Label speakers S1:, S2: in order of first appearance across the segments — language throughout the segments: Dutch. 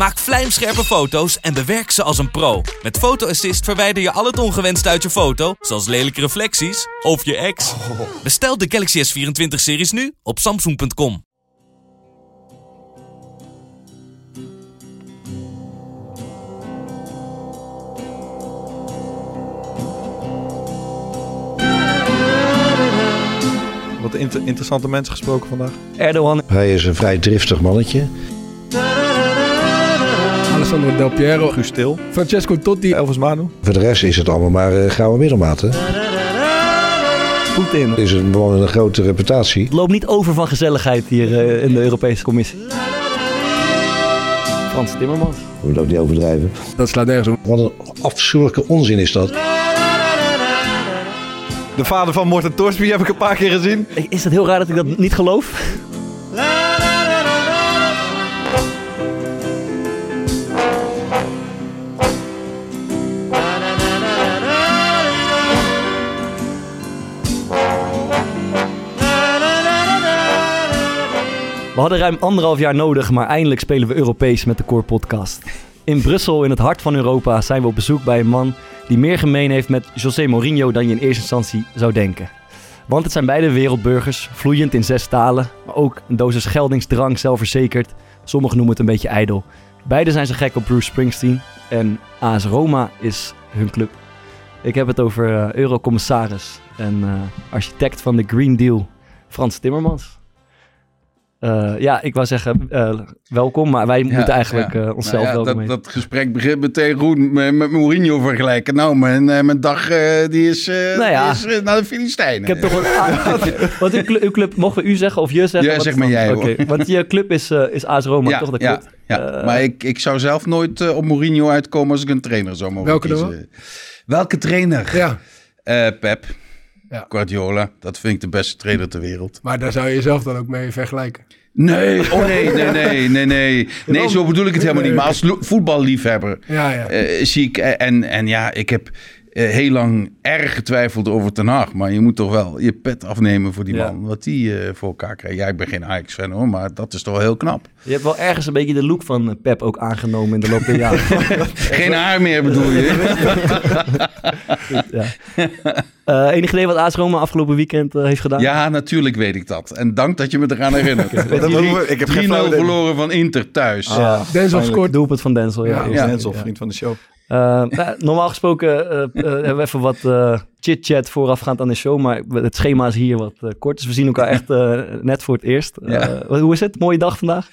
S1: Maak vlijmscherpe foto's en bewerk ze als een pro. Met Photo Assist verwijder je al het ongewenst uit je foto, zoals lelijke reflecties of je ex. Bestel de Galaxy S24-series nu op samsung.com.
S2: Wat inter- interessante mensen gesproken vandaag.
S3: Erdogan.
S4: Hij is een vrij driftig mannetje.
S5: Alessandro Del Piero,
S2: Guus Stil,
S5: Francesco Totti,
S2: Elvis Manu.
S4: Voor de rest is het allemaal maar uh, gouden middelmaat. Hè?
S3: Poetin.
S4: Het is een een grote reputatie.
S3: Het loopt niet over van gezelligheid hier eh, in de Europese Commissie. Frans Timmermans.
S4: We moeten ook niet overdrijven.
S5: dat slaat nergens op.
S4: Wat een afschuwelijke onzin is dat.
S2: De vader van Morten Torsby heb ik een paar keer gezien.
S3: Is het heel raar dat ik dat niet geloof? We hadden ruim anderhalf jaar nodig, maar eindelijk spelen we Europees met de Core Podcast. In Brussel, in het hart van Europa, zijn we op bezoek bij een man die meer gemeen heeft met José Mourinho dan je in eerste instantie zou denken. Want het zijn beide wereldburgers, vloeiend in zes talen, maar ook een dosis geldingsdrang, zelfverzekerd. Sommigen noemen het een beetje ijdel. Beide zijn ze gek op Bruce Springsteen en AS Roma is hun club. Ik heb het over eh, eurocommissaris en eh, architect van de Green Deal, Frans Timmermans. Eh, ja, ik wou zeggen eh, welkom, maar wij moeten eigenlijk
S6: ja.
S3: eh, onszelf
S6: Nou ja,
S3: welkom
S6: dat, dat gesprek begint meteen goed met, met Mourinho vergelijken. Nou, mijn, eh, mijn dag eh, die is, eh,
S3: Nou
S6: die is naar de Filistijnen.
S3: Ik heb toch een... Want uw, cl- uw club, mogen we u zeggen of je zeggen?
S6: Ja,
S3: Wat
S6: zeg maar jij, hoor.
S3: Want je club is, is AS Roma,
S6: ja,
S3: toch? Dat
S6: ja, ja. Maar ik, ik zou zelf nooit op Mourinho uitkomen als ik een trainer zou mogen
S5: Welke dan
S6: kiezen. Welke trainer?
S5: Ja,
S6: Eh, Pep.
S5: Ja.
S6: Guardiola. Dat vind ik de beste trainer ter wereld.
S5: maar daar zou je jezelf dan ook mee vergelijken.
S6: Nee, oh nee, nee, nee, nee, nee. Nee, zo bedoel ik het helemaal niet. Maar als voetballiefhebber
S5: Ja, ja.
S6: eh, zie ik... En, en ja, ik heb eh, heel lang erg getwijfeld over Ten Hag. Maar je moet toch wel je pet afnemen voor die
S3: Ja.
S6: man. Wat die eh, voor elkaar krijgt. Ja, ik ben geen Ajax-fan hoor, maar dat is toch wel heel knap.
S3: Je hebt wel ergens een beetje de look van eh, Pep ook aangenomen in de loop der jaren.
S6: Geen haar meer bedoel je?
S3: ja. Eh, enig idee wat AS Roma afgelopen weekend eh, heeft gedaan?
S6: Ja, natuurlijk weet ik dat. En dank dat je me eraan herinnert.
S2: Ik heb geen
S6: 3-0
S2: flauw idee.
S6: verloren van Inter thuis.
S3: Ja,
S5: Denzel scoort.
S3: doelpunt van Denzel. Ja,
S5: Ja.
S3: eerst.
S2: Ja,
S6: Ja.
S2: Denzel, vriend van de show.
S3: Eh, nou, normaal gesproken eh, eh, hebben we even wat eh, chit-chat voorafgaand aan de show, maar het schema is hier wat eh, kort, dus we zien elkaar echt eh, net voor het eerst. Eh,
S6: Ja.
S3: hoe is het? Mooie dag vandaag?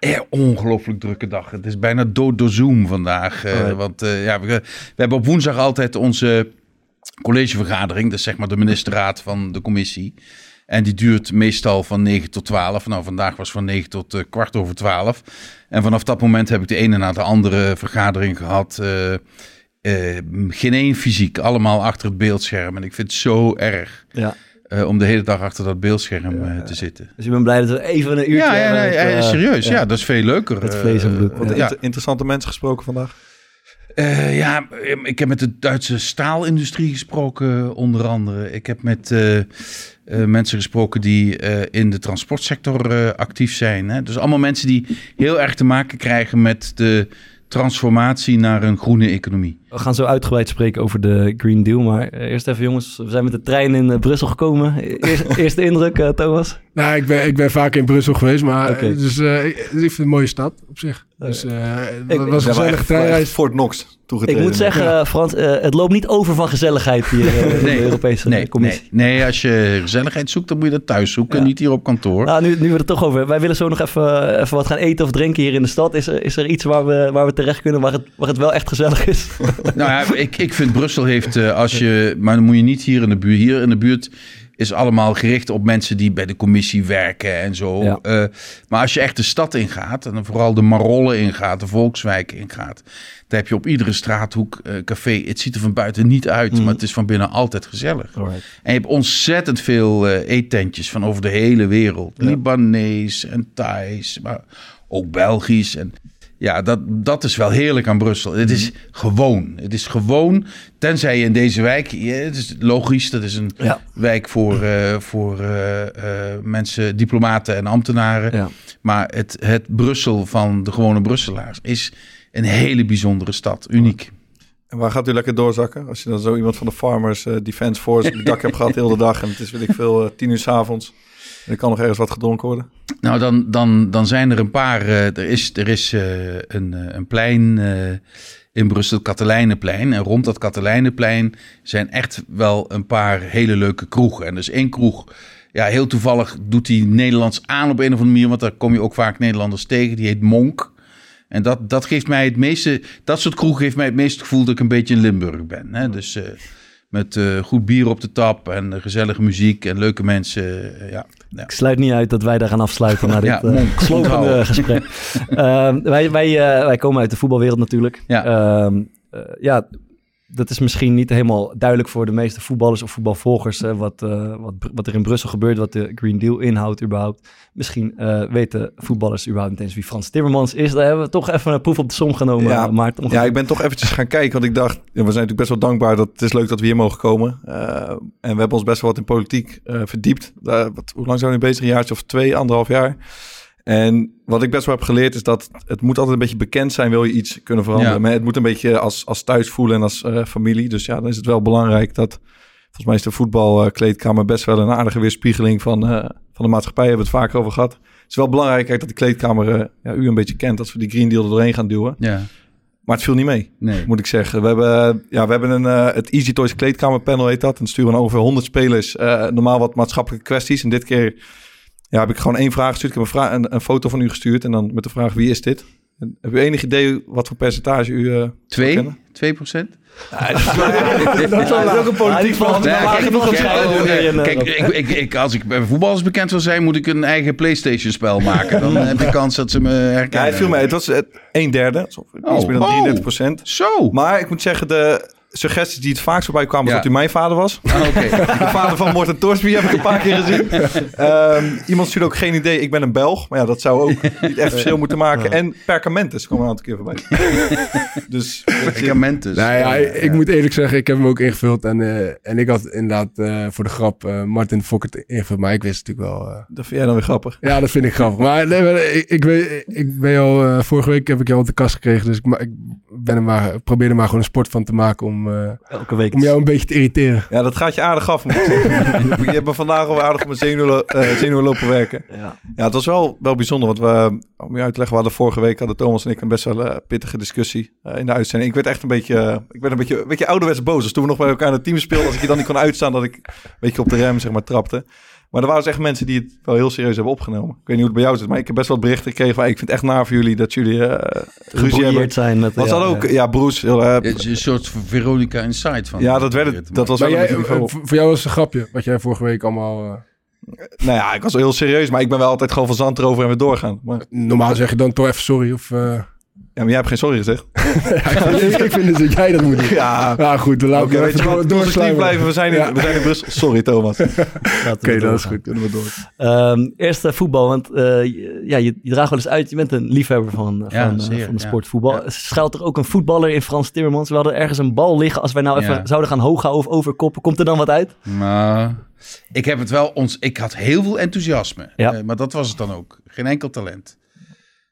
S6: Eh, ongelooflijk drukke dag. Het is bijna dood door Zoom vandaag. eh, want eh, ja, we, we hebben op woensdag altijd onze collegevergadering. Dat is zeg maar de ministerraad van de commissie. En die duurt meestal van 9 tot 12. Nou, vandaag was van 9 tot eh, kwart over 12. En vanaf dat moment heb ik de ene na de andere vergadering gehad. eh, eh, geen één fysiek, allemaal achter het beeldscherm. En ik vind het zo erg
S3: Ja.
S6: eh, om de hele dag achter dat beeldscherm eh, te zitten.
S3: Dus ik ben blij dat we even een uurtje
S6: Ja, ja, ja,
S3: eh,
S6: serieus. Ja.
S3: ja.
S6: dat is veel leuker.
S3: Met vlees en bloed. Ja.
S6: ja,
S2: Inter- interessante mensen gesproken vandaag.
S6: Eh, ja, eh, ik heb met de Duitse staalindustrie gesproken, onder andere. Ik heb met eh, eh, mensen gesproken die eh, in de transportsector eh, actief zijn. Hè? Dus allemaal mensen die heel erg te maken krijgen met de transformatie naar een groene economie.
S3: We gaan zo uitgebreid spreken over de Green Deal, maar eerst even jongens, we zijn met de trein in Brussel gekomen. Eerst, eerste indruk, Thomas?
S5: Nou, ik ben, ik ben vaak in Brussel geweest, maar is, eh, ik vind het een mooie stad op zich. Dus eh
S3: Ik-
S5: het was een gezellige treinreis.
S2: Fort Knox
S3: Ik
S2: toegetreden.
S3: moet zeggen, Frans, eh, het loopt niet over van gezelligheid hier eh, in de Europese
S6: nee,
S3: Commissie.
S6: nee, nee, als je gezelligheid zoekt, dan moet je dat thuis zoeken,
S3: Ja.
S6: niet hier op kantoor.
S3: Nou, nu, nu we het toch over hebben. Wij willen zo nog even, even wat gaan eten of drinken hier in de stad. Is er, is er iets waar we, waar we terecht kunnen, waar het, waar het wel echt gezellig is?
S6: Nou ja, ik, ik vind Brussel heeft, eh, als je, maar dan moet je niet hier in de buurt. Hier in de buurt is allemaal gericht op mensen die bij de commissie werken en zo.
S3: Ja.
S6: Eh, maar als je echt de stad ingaat, en dan vooral de Marollen ingaat, de Volkswijk ingaat, dan heb je op iedere straathoek eh, café. Het ziet er van buiten niet uit,
S3: Mhm.
S6: maar het is van binnen altijd gezellig. En je hebt ontzettend veel eh, eetentjes van over de hele wereld. Libanees en Thais, maar ook Belgisch. En ja, dat, dat is wel heerlijk aan Brussel. Het is gewoon. Het is gewoon, tenzij je in deze wijk... ja, het is logisch, dat is een
S3: Ja.
S6: wijk voor, eh, voor eh, eh, mensen, diplomaten en ambtenaren.
S3: Ja.
S6: Maar het, het Brussel van de gewone Brusselaars is een hele bijzondere stad. Uniek.
S2: En waar gaat u lekker doorzakken? Als je dan zo iemand van de Farmers Defense Force op het dak hebt gehad heel de dag. En het is, weet ik veel, tien uur s'avonds. En er kan nog ergens wat gedronken worden.
S6: Nou, dan, dan, dan zijn er een paar. eh, er is, er is eh, een, eh, een plein in Brussel, het Katelijnenplein. En rond dat Katelijnenplein zijn echt wel een paar hele leuke kroegen. En dus één kroeg, ja, heel toevallig doet die Nederlands aan op een of andere manier. Want daar kom je ook vaak Nederlanders tegen. Die heet Monk. En dat, dat geeft mij het meeste. Dat soort kroegen geeft mij het meeste gevoel dat ik een beetje in Limburg ben. Hè? Dus met eh, goed bier op de tap en gezellige muziek en leuke mensen. eh, ja. Ja.
S3: Ik sluit niet uit dat wij daar gaan afsluiten na dit
S6: Ja,
S3: eh, slopende gesprek. Ehm, wij, wij, wij komen uit de voetbalwereld natuurlijk.
S6: Ja.
S3: Ehm, eh, ja, dat is misschien niet helemaal duidelijk voor de meeste voetballers of voetbalvolgers. hè, wat, eh, wat, wat er in Brussel gebeurt, wat de Green Deal inhoudt überhaupt. Misschien eh, weten voetballers überhaupt niet eens wie Frans Timmermans is. Daar hebben we toch even een proef op de som genomen,
S2: Ja.
S3: Maarten.
S2: Ja, ik ben toch eventjes gaan kijken. Want ik dacht, we zijn natuurlijk best wel dankbaar. dat Het is leuk dat we hier mogen komen. Eh, en we hebben ons best wel wat in politiek eh, verdiept. Daar- wat, hoe lang zijn we nu bezig? Een jaartje of twee, anderhalf jaar. En wat ik best wel heb geleerd is dat het moet altijd een beetje bekend zijn, wil je iets kunnen veranderen.
S6: Ja.
S2: Maar het moet een beetje als, als thuis voelen en als eh, familie. Dus ja, dan is het wel belangrijk dat, volgens mij is de voetbalkleedkamer best wel een aardige weerspiegeling van, eh, van de maatschappij. Hebben we het vaker over gehad. Het is wel belangrijk kijk, dat de kleedkamer eh, ja, u een beetje kent, als we die Green Deal er doorheen gaan duwen.
S6: ja,
S2: Maar het viel niet mee,
S6: nee.
S2: moet ik zeggen. We hebben, ja, we hebben een, het Easy Toys kleedkamerpanel heet dat. En sturen ongeveer 100 spelers normaal wat maatschappelijke kwesties. En dit keer ja, heb ik gewoon één vraag gestuurd. Ik heb een, vraag, een, een foto van u gestuurd en dan met de vraag wie is dit? En heb u enig idee wat voor percentage u eh, zou
S6: Twee? 2 procent?
S2: dat is ook een politiek
S3: van. Ja,
S6: kijk, oh,
S3: eh,
S6: ik, ik, als ik bij voetballers bekend wil zijn, moet ik een eigen PlayStation spel maken. Dan heb ik kans dat ze me
S2: Ja,
S6: herkennen.
S2: het viel mij. Het was eh, een derde. Dus iets
S6: Oh,
S2: meer dan
S6: oh.
S2: 33 procent.
S6: Zo!
S2: Maar ik moet zeggen, de suggesties die het vaakst voorbij kwamen... was
S6: Ja.
S2: dat u mijn vader was.
S6: Ah, Oké.
S2: De vader van Morten Torsby heb ik een paar keer gezien. Ehm, iemand stuurde ook geen idee, ik ben een Belg. Maar ja, dat zou ook niet echt verschil moeten maken. En perkamentes kwam een aantal keer voorbij. dus
S6: Perkamentus.
S5: Nou ja, ik moet eerlijk zeggen, ik heb hem ook ingevuld. En, eh, en ik had inderdaad eh, voor de grap eh, Martin Fokkert ingevuld. Maar ik wist natuurlijk wel...
S2: dat vind jij dan weer grappig.
S5: ja, dat vind ik grappig. Maar nee, maar ik, ik, weet, ik ben al... vorige week heb ik jou op de kast gekregen. Dus ik, ma- ik ben er maar, ik probeer er maar gewoon een sport van te maken om, eh,
S3: Elke week.
S5: om jou een beetje te irriteren.
S2: Ja, dat gaat je aardig af. Je hebt me vandaag al aardig op mijn zenuwen, eh, zenuwen lopen werken.
S3: Ja.
S2: Ja, het was wel, wel bijzonder. Want we, om je uit te leggen, we hadden vorige week hadden Thomas en ik een best wel eh, pittige discussie eh, in de uitzending. Ik werd echt een beetje, ik werd een beetje, een beetje ouderwets boos. Dus toen we nog bij elkaar in het team speelden, als ik je dan niet kon uitstaan, dat ik een beetje op de rem zeg maar trapte. Maar er waren dus echt mensen die het wel heel serieus hebben opgenomen. Ik weet niet hoe het bij jou zit, maar ik heb best wel berichten gekregen van, ik vind het echt naar voor jullie dat jullie eh ruzie hebben.
S3: Zijn met...
S2: Was
S3: ja,
S2: dat ook,
S3: ja.
S2: ja, Broes, heel, eh,
S6: Het is een soort Veronica Inside van.
S2: ja, dat werd het. Dat was wel een
S5: jij, eh, voor voor jou was het een grapje. Wat jij vorige week allemaal... eh,
S2: Nou ja, ik was wel heel serieus, maar ik ben wel altijd gewoon van zand erover en weer doorgaan. Maar,
S5: normaal zeg je dan toch even sorry. Of, eh,
S2: ja, maar jij hebt geen sorry gezegd.
S5: ja, ik, vind, ik vind dus dat jij dat moet doen.
S2: Ja,
S5: Ja, goed. We laten
S2: weet je
S5: even
S2: blijven. We zijn in,
S5: Ja.
S2: we zijn in Brussel. Sorry, Thomas.
S5: Oké, dat is goed.
S2: Kunnen we door.
S3: Ehm, eerst voetbal, want eh, je- ja, je, je draagt wel eens uit. Je bent een liefhebber van,
S6: Ja,
S3: van, eh,
S6: zeer,
S3: van de
S6: ja.
S3: sport voetbal.
S6: Ja.
S3: Schuilt er ook een voetballer in Frans Timmermans? We hadden ergens een bal liggen. Als wij nou even
S6: Ja.
S3: zouden gaan hoog houden of overkoppen, komt er dan wat uit?
S6: Maar ik heb het wel ons. Ik had heel veel enthousiasme.
S3: Ja.
S6: Eh, maar dat was het dan ook. Geen enkel talent.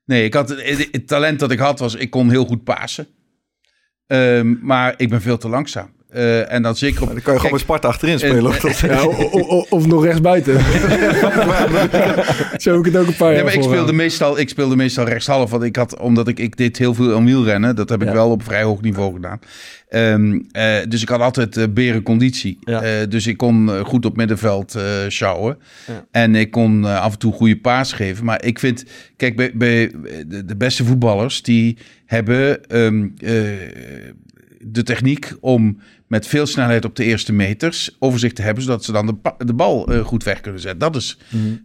S6: Nee, ik had, het, talent dat ik had was, ik kon heel goed pasen. Ehm, maar ik ben veel te langzaam. Eh, en dan zeker op...
S2: Dan kan je gewoon met Sparta achterin spelen.
S6: en-
S2: of dat-
S5: Ja, o- o- o- of nog rechtsbuiten. Zo heb ik het ook een paar
S6: Nee,
S5: jaar
S6: maar ik speelde
S5: eh,
S6: meestal, ik speelde meestal rechtshalf. Want ik had, omdat ik, ik deed heel veel aan wielrennen. Dat heb ik
S3: Ja.
S6: wel op vrij hoog niveau gedaan. Ehm, eh, dus ik had altijd eh berenconditie.
S3: Ja.
S6: Eh, dus ik kon eh, goed op middenveld eh sjouwen.
S3: Ja.
S6: En ik kon eh, af en toe goede paas geven. Maar ik vind, kijk, bij, bij de, de beste voetballers, die hebben ehm, eh, de techniek om met veel snelheid op de eerste meters overzicht te hebben, zodat ze dan de, de bal eh, goed weg kunnen zetten. Dat is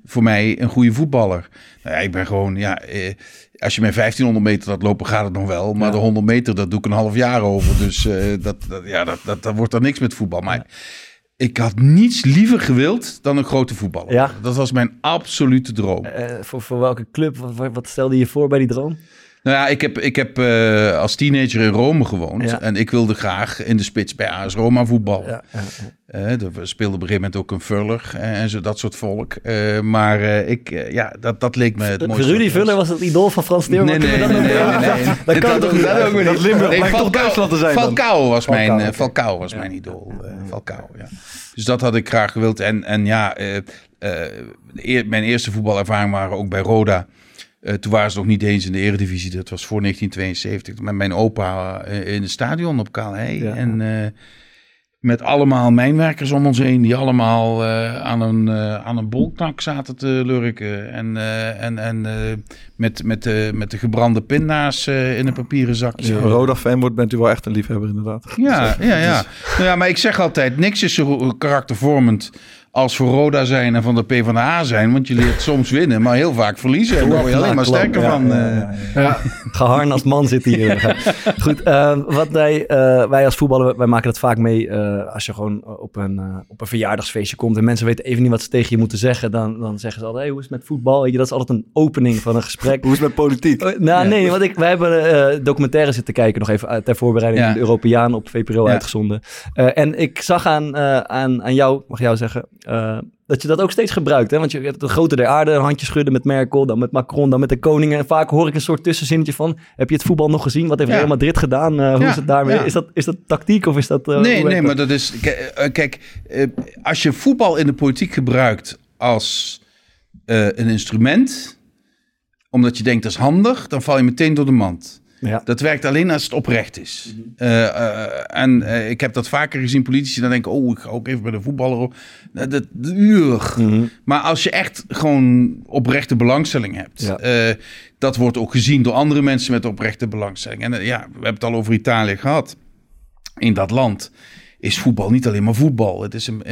S6: voor mij een goede voetballer. Nou ja, ik ben gewoon, ja, eh, als je mij 1500 meter laat lopen, gaat het nog wel. Maar de 100 meter, dat doe ik een half jaar over. Dus eh, dat, dat, ja, dat, dat, dat wordt dan niks met voetbal. Maar ik had niets liever gewild dan een grote voetballer.
S3: Ja.
S6: Dat was mijn absolute droom.
S3: Voor, voor welke club? Wat, wat- wat stelde je voor bij die droom?
S6: Nou ja, ik heb, ik heb eh, als teenager in Rome gewoond.
S3: Ja.
S6: En ik wilde graag in de spits bij AS Roma voetballen.
S3: Ja, ja,
S6: Eh, er speelde op een gegeven moment ook een Vuller eh, en zo, dat soort volk. Eh, maar eh, ik, ja, dat, dat leek me het mooiste.
S3: Rudy
S6: er
S3: Vuller was het idool van Frans
S6: Nee,
S3: Timmerman.
S6: nee, nee, nee,
S3: dat
S6: nee,
S3: nog-
S6: nee.
S3: Dat kan toch niet?
S6: dat ook weer
S2: Dat
S6: niet.
S2: Limburg
S6: Nee,
S2: toch
S6: Falcao-
S2: Duitsland te zijn dan.
S6: Falcao was mijn,
S3: Falcao,
S6: eh, was mijn idool. eh, Falcao, ja. Dus dat had ik graag gewild. En, en ja, eh, eh, mijn eerste voetbalervaring waren ook bij Roda. Eh, toen waren ze nog niet eens in de eredivisie. Dat was voor 1972. Met mijn opa eh, in het stadion op Kaalhei.
S3: Ja.
S6: En eh, met allemaal mijnwerkers om ons heen. Die allemaal aan, een, aan een bolknak zaten te lurken. En, en, en met, met, de, met de gebrande pinda's in een papieren zakje.
S2: Als je een Roda-fan wordt, bent u wel echt een liefhebber inderdaad.
S6: Ja, ja, ja. Nou ja, maar ik zeg altijd, niks is zo karaktervormend als voor Roda zijn en van de PvdA zijn. Want je leert soms winnen, maar heel vaak verliezen. En daar word je alleen maar sterker van. eh.
S5: Ja,
S3: Geharnast man zit hier. Goed, eh, wat wij, eh, wij als voetballer, wij maken dat vaak mee eh, als je gewoon op een, op een verjaardagsfeestje komt en mensen weten even niet wat ze tegen je moeten zeggen. Dan, dan zeggen ze altijd, hey, hoe is het met voetbal? Weet je, dat is altijd een opening van een gesprek.
S2: Hoe is het met politiek?
S3: Oh, nou, nee, want ik, wij hebben eh documentaire zitten kijken nog even ter voorbereiding
S6: Ja.
S3: de Europeaan op VPRO
S6: Ja.
S3: uitgezonden. Eh, en ik zag aan, aan, aan jou, mag jou zeggen, eh, dat je dat ook steeds gebruikt. Hè? Want je hebt de grote der aarde, een handje schudden met Merkel, dan met Macron, dan met de koningen. En vaak hoor ik een soort tussenzinnetje van, heb je het voetbal nog gezien? Wat heeft
S6: Ja.
S3: Real Madrid gedaan? Eh, hoe
S6: Ja,
S3: is het daarmee?
S6: ja.
S3: Is, dat, is dat tactiek of is dat... eh,
S6: nee, nee,
S3: dat?
S6: maar dat is. Kijk, als je voetbal in de politiek gebruikt als een instrument, omdat je denkt dat is handig, dan val je meteen door de mand.
S3: Ja.
S6: Dat werkt alleen als het oprecht is. Eh, eh, en eh, ik heb dat vaker gezien, politici dan denken, oh, ik ga ook even bij de voetballer. op. Nou, dat, uur.
S3: Mhm.
S6: Maar als je echt gewoon oprechte belangstelling hebt,
S3: Ja.
S6: dat wordt ook gezien door andere mensen met oprechte belangstelling. En ja, we hebben het al over Italië gehad. In dat land is voetbal niet alleen maar voetbal. Het is een,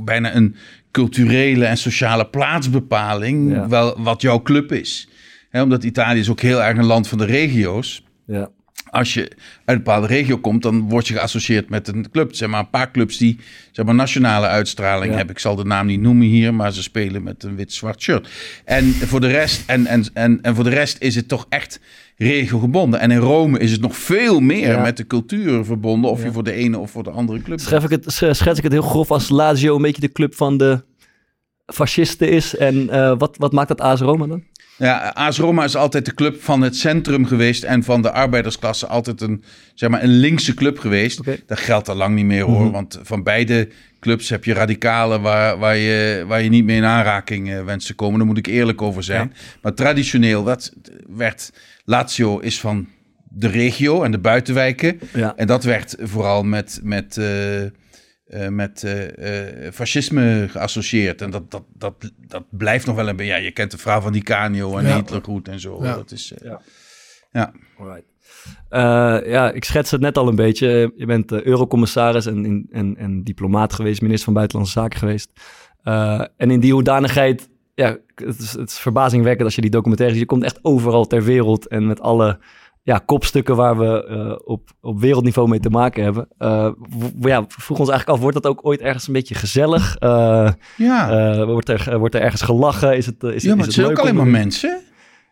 S6: bijna een culturele en sociale plaatsbepaling,
S3: Ja.
S6: wel wat jouw club is. Hè, omdat Italië is ook heel erg een land van de regio's
S3: Ja.
S6: als je uit een bepaalde regio komt, dan word je geassocieerd met een club. Zijn maar een paar clubs die zeg maar, nationale uitstraling
S3: Ja.
S6: hebben. Ik zal de naam niet noemen hier, maar ze spelen met een wit-zwart shirt. En voor, de rest, en, en, en, en voor de rest is het toch echt regiogebonden. En in Rome is het nog veel meer
S3: Ja.
S6: met de cultuur verbonden. Of
S3: Ja.
S6: je voor de ene of voor de andere club
S3: Schets ik, het, sch- schets ik het heel grof als Lazio een beetje de club van de fascisten is. En eh, wat, wat maakt dat AS Roma dan?
S6: Ja, AS Roma is altijd de club van het centrum geweest en van de arbeidersklasse altijd een, zeg maar, een linkse club geweest. Dat geldt al lang niet meer hoor,
S3: Mhm.
S6: want van beide clubs heb je radicalen waar, waar, je, waar je niet mee in aanraking eh, wenst te komen. Daar moet ik eerlijk over zijn. Maar traditioneel dat werd, Lazio is van de regio en de buitenwijken.
S3: Ja.
S6: En dat werd vooral met, met, eh, eh, met eh, eh, fascisme geassocieerd. En dat, dat, dat, dat blijft nog wel een beetje. Ja, je kent de vrouw van Di Canio en
S5: Ja.
S6: Hitler goed en zo.
S5: Ja.
S6: Dat is, eh,
S3: Ja.
S6: ja.
S3: Alright. Eh, ja, ik schets het net al een beetje. Je bent eh, eurocommissaris en, en, en diplomaat geweest, minister van Buitenlandse Zaken geweest. Eh, en in die hoedanigheid, ja, het is, het is verbazingwekkend als je die documentaire ziet. Je komt echt overal ter wereld en met alle ja, kopstukken waar we eh, op, op wereldniveau mee te maken hebben. Eh, w- ja, we vroegen ons eigenlijk af, wordt dat ook ooit ergens een beetje gezellig? Eh,
S6: Ja.
S3: eh, wordt, er, wordt er ergens gelachen? Is het, is,
S6: ja, maar
S3: is
S6: het zijn ook
S3: leuk
S6: alleen maar mensen.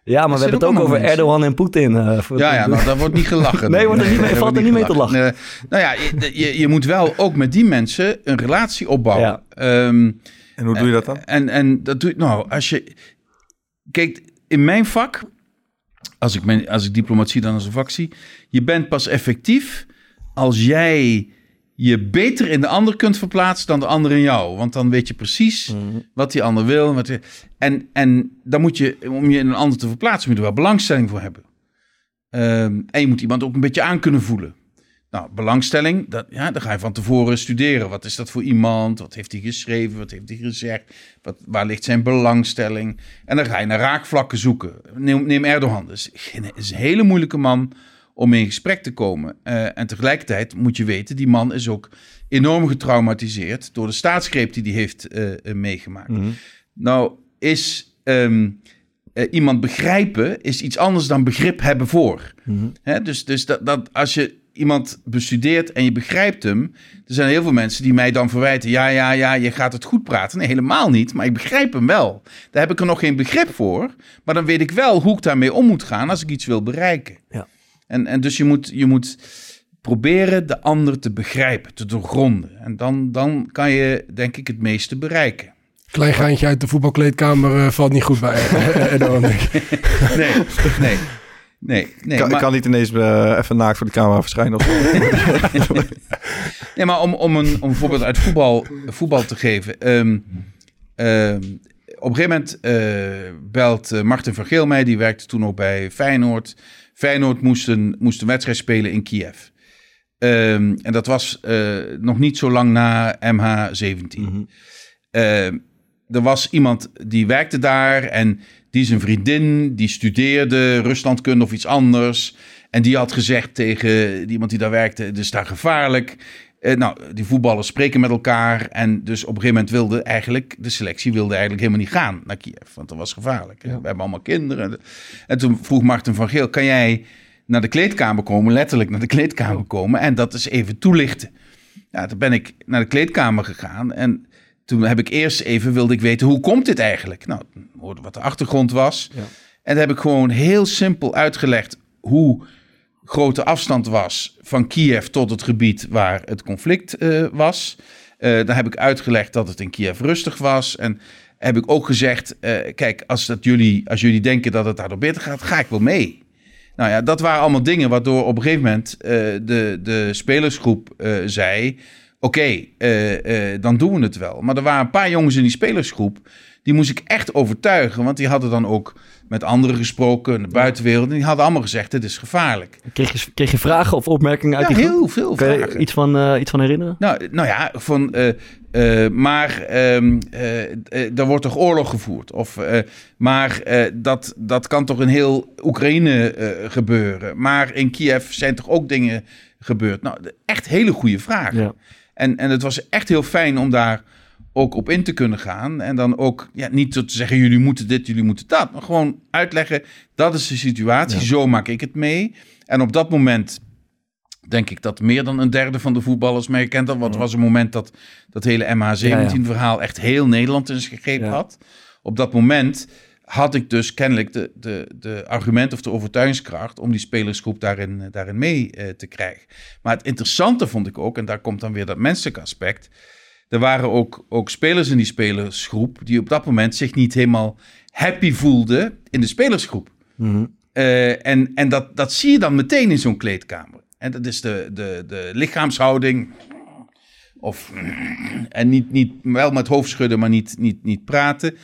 S3: Ja, maar we hebben het
S6: ook
S3: over
S6: mensen.
S3: Erdogan en Poetin. eh, voor-
S6: Ja, ja, nou, daar wordt niet gelachen.
S3: Nee, wordt er niet mee-
S6: daar
S3: valt er niet mee te
S6: gelachen. Nee. nou ja, je, je, je moet wel ook met die mensen een relatie opbouwen.
S3: Ja.
S6: Ehm,
S2: En hoe doe je dat dan?
S6: En, en dat doe je, nou, als je, kijk, in mijn vak, als ik, mijn, als ik diplomatie dan als een vak zie, je bent pas effectief als jij je beter in de ander kunt verplaatsen dan de ander in jou. Want dan weet je precies wat die ander wil. Wat en, en dan moet je, om je in een ander te verplaatsen, moet je er wel belangstelling voor hebben. Ehm, en je moet iemand ook een beetje aan kunnen voelen. Nou, belangstelling, dat, ja, dan ga je van tevoren studeren. Wat is dat voor iemand? Wat heeft hij geschreven? Wat heeft hij gezegd? Wat, waar ligt zijn belangstelling? En dan ga je naar raakvlakken zoeken. Neem, neem Erdogan. Dat is, een hele moeilijke man om in gesprek te komen. Eh, en tegelijkertijd moet je weten, die man is ook enorm getraumatiseerd door de staatsgreep die hij heeft eh, eh, meegemaakt.
S2: Mhm.
S6: Nou, is ehm, eh, iemand begrijpen is iets anders dan begrip hebben voor.
S3: Mhm.
S6: Hè, dus dus dat, dat als je iemand bestudeert en je begrijpt hem, er zijn heel veel mensen die mij dan verwijten: ja, ja, ja, je gaat het goed praten. Nee, helemaal niet, maar ik begrijp hem wel. Daar heb ik er nog geen begrip voor, maar dan weet ik wel hoe ik daarmee om moet gaan als ik iets wil bereiken.
S3: Ja.
S6: En, en dus je moet, je moet proberen de ander te begrijpen, te doorgronden. En dan, dan kan je, denk ik, het meeste bereiken.
S5: Klein geintje uit de voetbalkleedkamer eh, valt niet goed bij.
S6: Nee, nee, nee. nee
S2: kan,
S6: maar-
S2: kan niet ineens eh, even naakt voor de camera verschijnen of.
S6: Nee, maar om, om, een, om een voorbeeld uit voetbal, voetbal te geven. Ehm, ehm, op een gegeven moment eh, belt eh, Martin van Geel mij. Die werkte toen nog bij Feyenoord. Feyenoord moest een, moest een wedstrijd spelen in Kiev. Ehm, en dat was nog niet zo lang na MH17. Eh, er was iemand die werkte daar en die is een vriendin, die studeerde Ruslandkunde of iets anders. En die had gezegd tegen iemand die daar werkte, het is daar gevaarlijk. Eh, nou, die voetballers spreken met elkaar. En dus op een gegeven moment wilde eigenlijk, de selectie wilde eigenlijk helemaal niet gaan naar Kiev. Want dat was gevaarlijk. We hebben allemaal kinderen. En toen vroeg Martin van Geel, kan jij naar de kleedkamer komen, letterlijk naar de kleedkamer komen en dat eens even toelichten. Ja, toen ben ik naar de kleedkamer gegaan en toen heb ik eerst even wilde ik weten hoe komt dit eigenlijk? Nou, hoorde wat de achtergrond was. En dan heb ik gewoon heel simpel uitgelegd hoe grote afstand was van Kiev tot het gebied waar het conflict eh, was. Eh dan heb ik uitgelegd dat het in Kiev rustig was. En heb ik ook gezegd: eh, kijk, als, dat jullie, als jullie denken dat het daardoor beter gaat, ga ik wel mee. Nou ja, dat waren allemaal dingen waardoor op een gegeven moment de, de spelersgroep zei: Oké, eh, eh, dan doen we het wel. Maar er waren een paar jongens in die spelersgroep. Die moest ik echt overtuigen. Want die hadden dan ook met anderen gesproken in de buitenwereld. En die hadden allemaal gezegd: Dit is gevaarlijk.
S3: Kreeg je, kreeg je vragen of opmerkingen uit
S6: Ja,
S3: die groep?
S6: heel veel
S3: Kan je
S6: vragen.
S3: iets van, eh, iets van herinneren?
S6: Nou, nou ja, van, maar ehm, eh, eh, er wordt toch oorlog gevoerd? Of, maar dat, dat kan toch in heel Oekraïne gebeuren? Maar in Kiev zijn toch ook dingen gebeurd? Nou, echt hele goede vraag.
S3: Ja.
S6: En, en het was echt heel fijn om daar ook op in te kunnen gaan. En dan ook ja, niet te zeggen, jullie moeten dit, jullie moeten dat. Maar gewoon uitleggen, dat is de situatie, zo maak ik het mee. En op dat moment denk ik dat meer dan een derde van de voetballers mij kent. Want er was een moment dat dat hele MH17-verhaal echt heel Nederland in zijn had. Op dat moment had ik dus kennelijk de, de, de argument of de overtuigingskracht om die spelersgroep daarin, eh, daarin mee eh, te krijgen. Maar het interessante vond ik ook, en daar komt dan weer dat menselijke aspect. Er waren ook, ook spelers in die spelersgroep die op dat moment zich niet helemaal happy voelden in de spelersgroep.
S3: Mhm.
S6: Eh, en en dat, dat zie je dan meteen in zo'n kleedkamer. En dat is de, de, de lichaamshouding. Of, en niet, niet, wel met hoofd schudden, maar niet, niet, niet praten.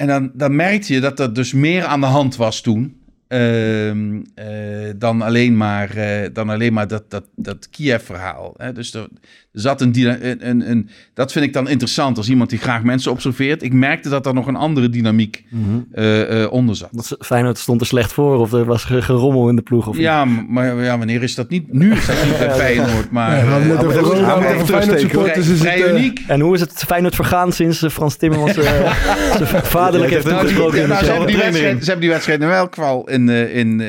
S6: En dan, dan merkte je dat er dus meer aan de hand was toen. ehm, eh, dan alleen maar, eh, dan alleen maar dat, dat, dat Kiev-verhaal. Dus er zat een, een, een, een- Dat vind ik dan interessant als iemand die graag mensen observeert. Ik merkte dat er nog een andere dynamiek eh, eh, onder zat.
S3: Dat is- Feyenoord stond er slecht voor of er was ge- gerommel in de ploeg? Of
S6: Ja, maar ja, wanneer is dat niet? Nu is dat niet bij Feyenoord, maar
S5: Ja, over
S2: is-
S5: over Feyenoord supporters. het, eh,
S6: uniek.
S3: En hoe is het Feyenoord vergaan sinds Frans Timmermans eh, zijn vaderlijk heeft toegesproken? In
S6: nou, ze,
S3: show?
S6: hebben die wedstrijd, ze hebben die wedstrijd in elk geval in, eh, in eh,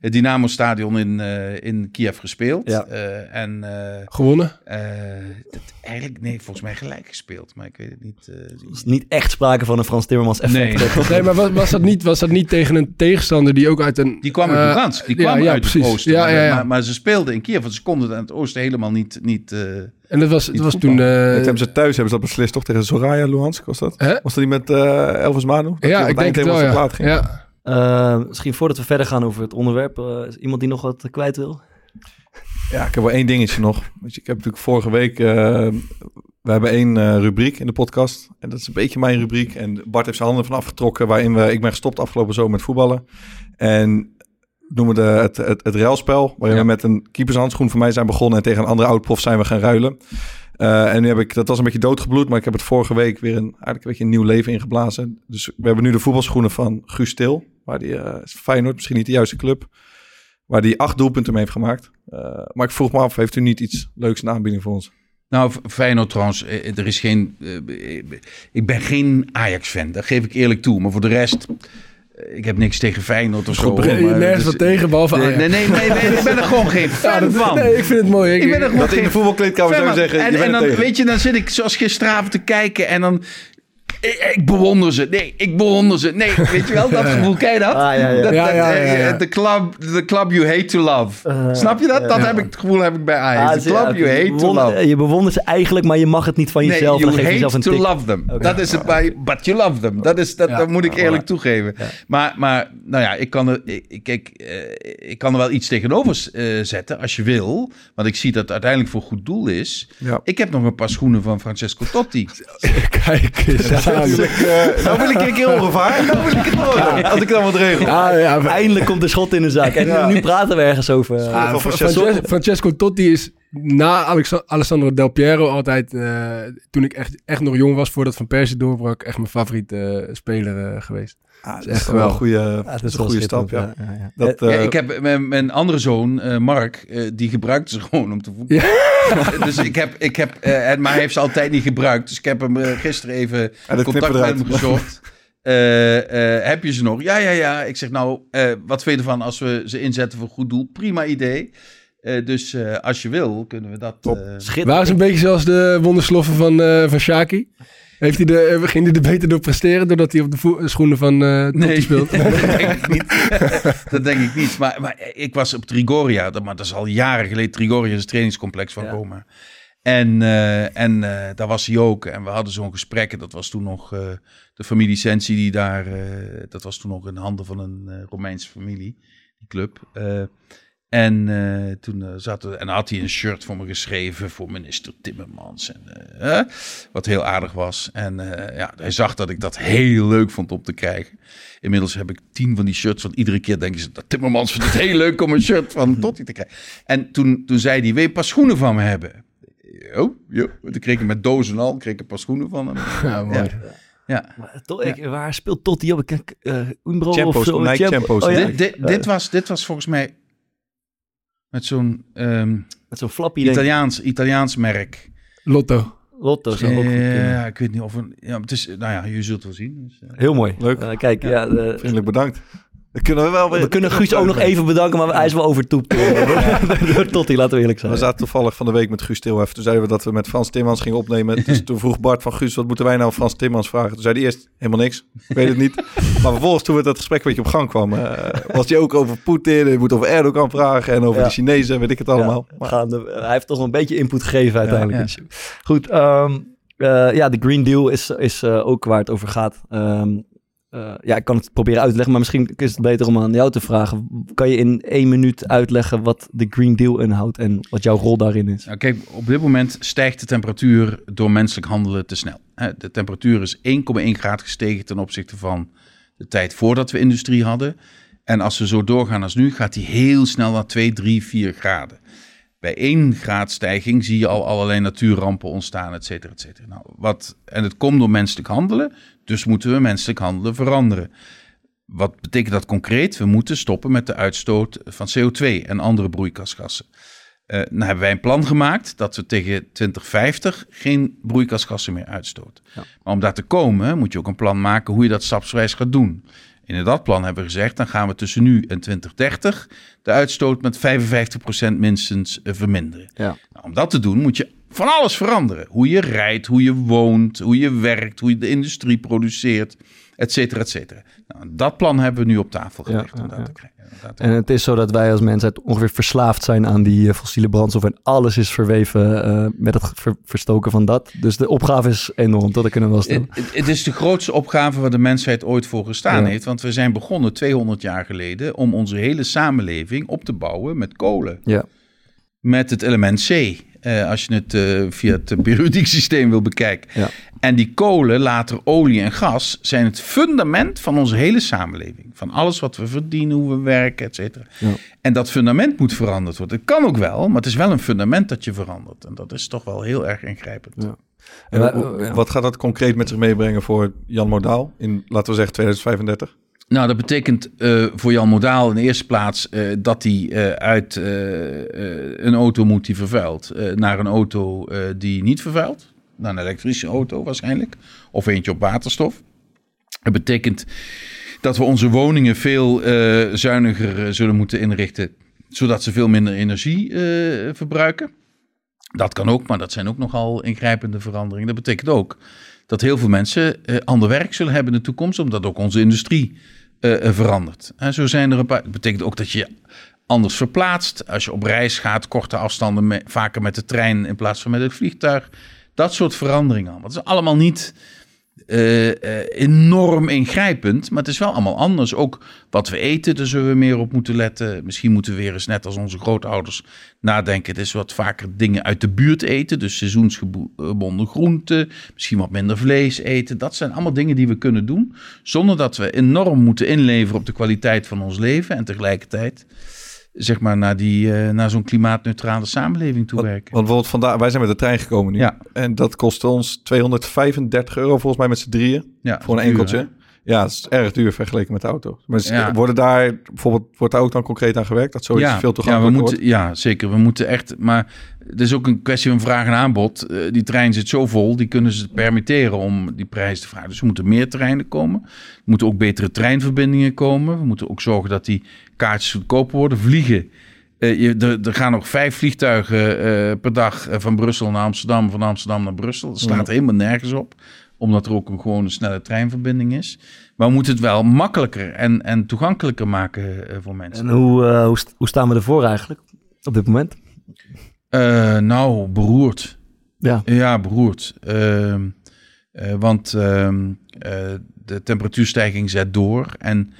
S6: het Dynamo-stadion in, eh, in Kiev gespeeld.
S3: Ja.
S6: Eh, en eh,
S5: Gewonnen.
S6: Eh, dat, eigenlijk, nee, volgens mij gelijk gespeeld, maar ik weet het niet. eh,
S3: is niet echt sprake van een Frans Timmermans effect.
S6: Nee.
S5: Nee, maar was, was, dat niet, was dat niet tegen een tegenstander die ook uit een...
S6: Die kwam uit
S5: eh,
S6: Lugansk, die
S5: ja,
S6: kwam
S5: ja,
S6: uit
S5: precies.
S6: het oosten.
S5: Ja,
S6: maar,
S5: ja, ja.
S6: Maar, maar ze speelden in Kiev, want ze konden aan het oosten helemaal niet... niet eh,
S5: En dat was, dat was toen... eh,
S2: hebben ze thuis hebben ze dat beslist, toch? Tegen Soraya Luhansk was dat?
S5: Hè?
S2: Was dat niet met eh Elvis Manu? Dat die
S5: ja, ik denk het wel,
S2: was
S5: ja.
S2: ging?
S5: ja.
S3: Eh, misschien voordat we verder gaan over het onderwerp, is iemand die nog wat kwijt wil?
S2: Ja, ik heb wel één dingetje nog. Ik heb natuurlijk vorige week... eh, we hebben één eh, rubriek in de podcast. En dat is een beetje mijn rubriek. En Bart heeft zijn handen van afgetrokken. Waarin we... Ik ben gestopt afgelopen zomer met voetballen. En noemen we de, het, het, het ruilspel. Waarin
S6: Ja.
S2: we met een keepershandschoen voor mij zijn begonnen. En tegen een andere oud-prof zijn we gaan ruilen. Eh, en nu heb ik... Dat was een beetje doodgebloed. Maar ik heb het vorige week weer een, eigenlijk een beetje een nieuw leven ingeblazen. Dus we hebben nu de voetbalschoenen van Guus Til. Waar die, eh, is Feyenoord, misschien niet de juiste club. Waar hij acht doelpunten mee heeft gemaakt. Eh, maar ik vroeg me af, heeft u niet iets leuks in aanbieding voor ons?
S6: Nou, Feyenoord trouwens, eh, er is geen... eh, ik ben geen Ajax-fan, dat geef ik eerlijk toe. Maar voor de rest, ik heb niks tegen Feyenoord of zo.
S5: begin.
S6: maar
S5: Nergens wat tegen, behalve
S6: Nee,
S5: Ajax.
S6: nee, nee, nee, nee, ik ben er gewoon geen
S5: Ja,
S6: fan
S5: dat-
S6: van.
S5: nee, ik vind het mooi. Ik,
S6: Ik ben er gewoon
S2: Dat in de voetbalkleedkamer zou je zeggen,
S6: En,
S2: je bent
S6: en dan,
S2: tegen.
S6: weet je, dan zit ik zoals gisteravond te kijken en dan... Ik, ik bewonder ze. Nee, ik bewonder ze. Nee, weet je wel, dat gevoel, ken je dat?
S3: Ah, ja, ja.
S6: Dat-
S5: Ja,
S6: dat,
S5: ja, ja, ja.
S6: The club, the club you hate to love.
S3: Eh,
S6: Snap je dat? Dat
S5: ja.
S6: heb ik, het gevoel heb ik bij Ajax.
S3: Ah,
S6: the club you hate to love.
S3: Je bewondert ze eigenlijk, maar je mag het niet van
S6: Nee,
S3: jezelf.
S6: you
S3: geef je
S6: hate
S3: jezelf een
S6: to
S3: tik.
S6: love them. Dat is het bij, but you love them. Dat, is, dat,
S5: Ja.
S6: dat moet ik
S3: Ja,
S6: eerlijk
S3: voilà.
S6: toegeven.
S3: Ja.
S6: Maar, maar, nou ja, ik kan er, ik, ik- eh, ik kan er wel iets tegenover eh, zetten als je wil. Want ik zie dat het uiteindelijk voor goed doel is.
S2: Ja.
S6: Ik heb nog een paar schoenen van Francesco Totti.
S5: Kijk eens.
S2: Natuurlijk, eh, nou wil ik een keer ongevaar. Nou wil ik het horen. Als ik dan wat regel.
S5: Ja, ja, maar-
S3: Eindelijk komt de schot in de zaak. En
S2: Ja.
S3: nu praten we ergens over.
S2: Francesco-
S5: Totti is na Alessandro Del Piero altijd, eh, toen ik echt, echt nog jong was, voordat Van Persie doorbrak, echt mijn favoriete eh, speler eh, geweest.
S2: Ah, dat
S5: echt
S2: is wel een goede, is een goede stap. Ja.
S3: ja, ja.
S2: Dat,
S6: Ja,
S2: eh,
S6: ik heb mijn, mijn andere zoon, eh, Mark, eh, die gebruikte ze gewoon om te voetballen. dus ik heb, ik heb eh, en- maar hij heeft ze altijd niet gebruikt. Dus ik heb hem gisteren even contact met hem gezocht. Eh, eh, heb je ze nog? Ja, ja, ja. Ik zeg nou, eh, wat vind je ervan als we ze inzetten voor goed doel? Prima idee. Eh, dus eh, als je wil, kunnen we dat...
S2: Top.
S5: Waren ze een beetje zoals de wondersloffen van, eh van Shaki? Heeft hij de, eh, ging hij er beter door presteren doordat hij op de schoenen van Totti
S6: Nee,
S5: speelt?
S6: dat denk ik niet. dat denk ik niet. Maar, maar ik was op Trigoria, dat, maar dat is al jaren geleden. Trigoria is het trainingscomplex van
S3: Ja.
S6: Roma. En, eh, en daar was hij ook. En we hadden zo'n gesprek. En dat was toen nog de familie Sensi die daar... dat was toen nog in handen van een Romeinse familie, die club. En eh, toen eh, zaten en had hij een shirt voor me geschreven voor minister Timmermans. En, eh, hè, wat heel aardig was. En eh, ja, hij zag dat ik dat heel leuk vond om te krijgen. Inmiddels heb ik tien van die shirts. Want iedere keer denken ze dat Timmermans vindt het heel leuk om een shirt van Totti te krijgen. En toen, toen zei hij, wil je een paar schoenen van me hebben? Oh, ja. Toen kreeg ik met dozen en al, kreeg ik een paar schoenen van hem.
S5: Ja, mooi.
S6: Ja. Ja.
S3: Maar toch, ik, waar speelt Totti op? Ik, uh, Umbro
S2: Champo's,
S3: of zo?
S2: Nike
S3: Champo-
S2: Champo's.
S3: Oh, ja.
S6: Dit, dit, dit, was, dit was volgens mij met zo'n ehm,
S3: Met zo'n ik.
S6: Italiaans, Italiaans merk.
S5: Lotto.
S3: Lotto zou ook.
S6: Ja, ik weet niet of een. Ja, het is, nou ja, je zult wel zien. Dus, eh.
S3: Heel mooi.
S2: Leuk.
S3: Eh, kijk, ja. de-
S2: Vriendelijk bedankt. Dan kunnen we wel weer...
S3: we kunnen Guus ook nog even bedanken, maar hij is wel overtoept. door- Totti, laten we eerlijk zijn.
S2: We zaten toevallig van de week met Guus Stilhef. Toen zeiden we dat we met Frans Timmans gingen opnemen. Dus toen vroeg Bart van Guus, wat moeten wij nou Frans Timmans vragen? Toen zei hij eerst helemaal niks. Ik weet het niet. Maar vervolgens toen we dat gesprek een beetje op gang kwam, eh, was hij ook over Poetin. Je moet over Erdogan vragen en over
S3: Ja.
S2: de Chinezen, weet ik het allemaal.
S3: Ja,
S2: Maar-
S3: gaande- hij heeft toch een beetje input gegeven uiteindelijk.
S6: Ja.
S3: Goed, ehm, eh, ja, de Green Deal is, is eh, ook waar het over gaat. Ehm, eh, ja, ik kan het proberen uit te leggen, maar misschien is het beter om aan jou te vragen. Kan je in één minuut uitleggen wat de Green Deal inhoudt en wat jouw rol daarin is?
S6: Nou, kijk, op dit moment stijgt de temperatuur door menselijk handelen te snel. De temperatuur is 1,1 graad gestegen ten opzichte van de tijd voordat we industrie hadden. En als we zo doorgaan als nu, gaat die heel snel naar 2, 3, 4 graden. Bij 1 graad stijging zie je al allerlei natuurrampen ontstaan, et cetera, et cetera. Nou, wat, en het komt door menselijk handelen, dus moeten we menselijk handelen veranderen. Wat betekent dat concreet? We moeten stoppen met de uitstoot van CO2 en andere broeikasgassen. Eh nou hebben wij een plan gemaakt dat we tegen 2050 geen broeikasgassen meer uitstoten.
S3: Ja.
S6: Maar om daar te komen moet je ook een plan maken hoe je dat stapsgewijs gaat doen. En in dat plan hebben we gezegd, dan gaan we tussen nu en 2030 de uitstoot met 55% minstens eh, verminderen.
S3: Ja.
S6: Nou, om dat te doen moet je van alles veranderen. Hoe je rijdt, hoe je woont, hoe je werkt, hoe je de industrie produceert, et cetera, et cetera. Nou, dat plan hebben we nu op tafel
S3: Ja,
S6: gelegd om
S3: ja,
S6: dat
S3: ja.
S6: te krijgen. om
S3: En het is zo dat wij als mensheid ongeveer verslaafd zijn aan die eh, fossiele brandstof. En alles is verweven eh, met het ver- verstoken van dat. Dus de opgave is enorm, dat kunnen we wel stellen.
S6: Het, het- het is de grootste opgave waar de mensheid ooit voor gestaan heeft. Want we zijn begonnen 200 jaar geleden om onze hele samenleving op te bouwen met kolen.
S3: Ja.
S6: Met het element C. eh, als je het eh, via het periodiek systeem wil bekijken.
S3: Ja.
S6: En die kolen, later olie en gas, zijn het fundament van onze hele samenleving. Van alles wat we verdienen, hoe we werken, et cetera.
S3: Ja.
S6: En dat fundament moet veranderd worden. Het kan ook wel, maar het is wel een fundament dat je verandert. En dat is toch wel heel erg ingrijpend.
S3: Ja.
S2: En
S3: ja.
S2: Wat gaat dat concreet met zich meebrengen voor Jan Modaal in, laten we zeggen, 2035?
S6: Nou, dat betekent eh, voor Jan Modaal in de eerste plaats eh, dat hij eh, uit een auto moet die vervuilt naar een auto die niet vervuilt. Naar een elektrische auto waarschijnlijk. Of eentje op waterstof. Het betekent dat we onze woningen veel zuiniger zullen moeten inrichten, zodat ze veel minder energie verbruiken. Dat kan ook, maar dat zijn ook nogal ingrijpende veranderingen. Dat betekent ook dat heel veel mensen ander werk zullen hebben in de toekomst, omdat ook onze industrie eh, verandert. En zo zijn er een paar. Dat betekent ook dat je anders verplaatst. Als je op reis gaat, korte afstanden, vaker met de trein in plaats van met het vliegtuig. Dat soort veranderingen. Dat is allemaal niet eh, eh, enorm ingrijpend, maar het is wel allemaal anders. Ook wat we eten, daar zullen we meer op moeten letten. Misschien moeten we weer eens, net als onze grootouders, nadenken. Het is wat vaker dingen uit de buurt eten, dus seizoensgebonden groenten. Misschien wat minder vlees eten. Dat zijn allemaal dingen die we kunnen doen, zonder dat we enorm moeten inleveren op de kwaliteit van ons leven. En tegelijkertijd, zeg maar, naar, die, eh, naar zo'n klimaatneutrale samenleving toe werken.
S2: want bijvoorbeeld vandaag, wij zijn met de trein gekomen nu.
S6: Ja.
S2: En dat kostte ons 235 euro volgens mij met z'n drieën.
S6: Ja,
S2: Voor een enkeltje. Ja, dat is erg duur vergeleken met de auto. Maar
S6: Ja.
S2: worden daar bijvoorbeeld, wordt daar ook dan concreet aan gewerkt? Dat zoiets veel
S6: ja, we moeten, ja, zeker. We moeten echt. Maar het is ook een kwestie van vraag en aanbod. Eh, die trein zit zo vol, die kunnen ze permitteren om die prijs te vragen. Dus er moeten meer treinen komen. Er moeten ook betere treinverbindingen komen. We moeten ook zorgen dat die kaartjes goedkoper worden. Vliegen. Eh, je, er, er gaan nog vijf vliegtuigen eh, per dag van Brussel naar Amsterdam, van Amsterdam naar Brussel. Dat slaat helemaal nergens op, omdat er ook een gewoon een snelle treinverbinding is. Maar we moeten het wel makkelijker en, en toegankelijker maken eh, voor mensen.
S3: En hoe, eh, hoe, st- hoe staan we ervoor eigenlijk op dit moment?
S6: Eh, nou, beroerd.
S3: Ja.
S6: Ja, beroerd. Ehm, eh, want ehm, eh, de temperatuurstijging zet door. En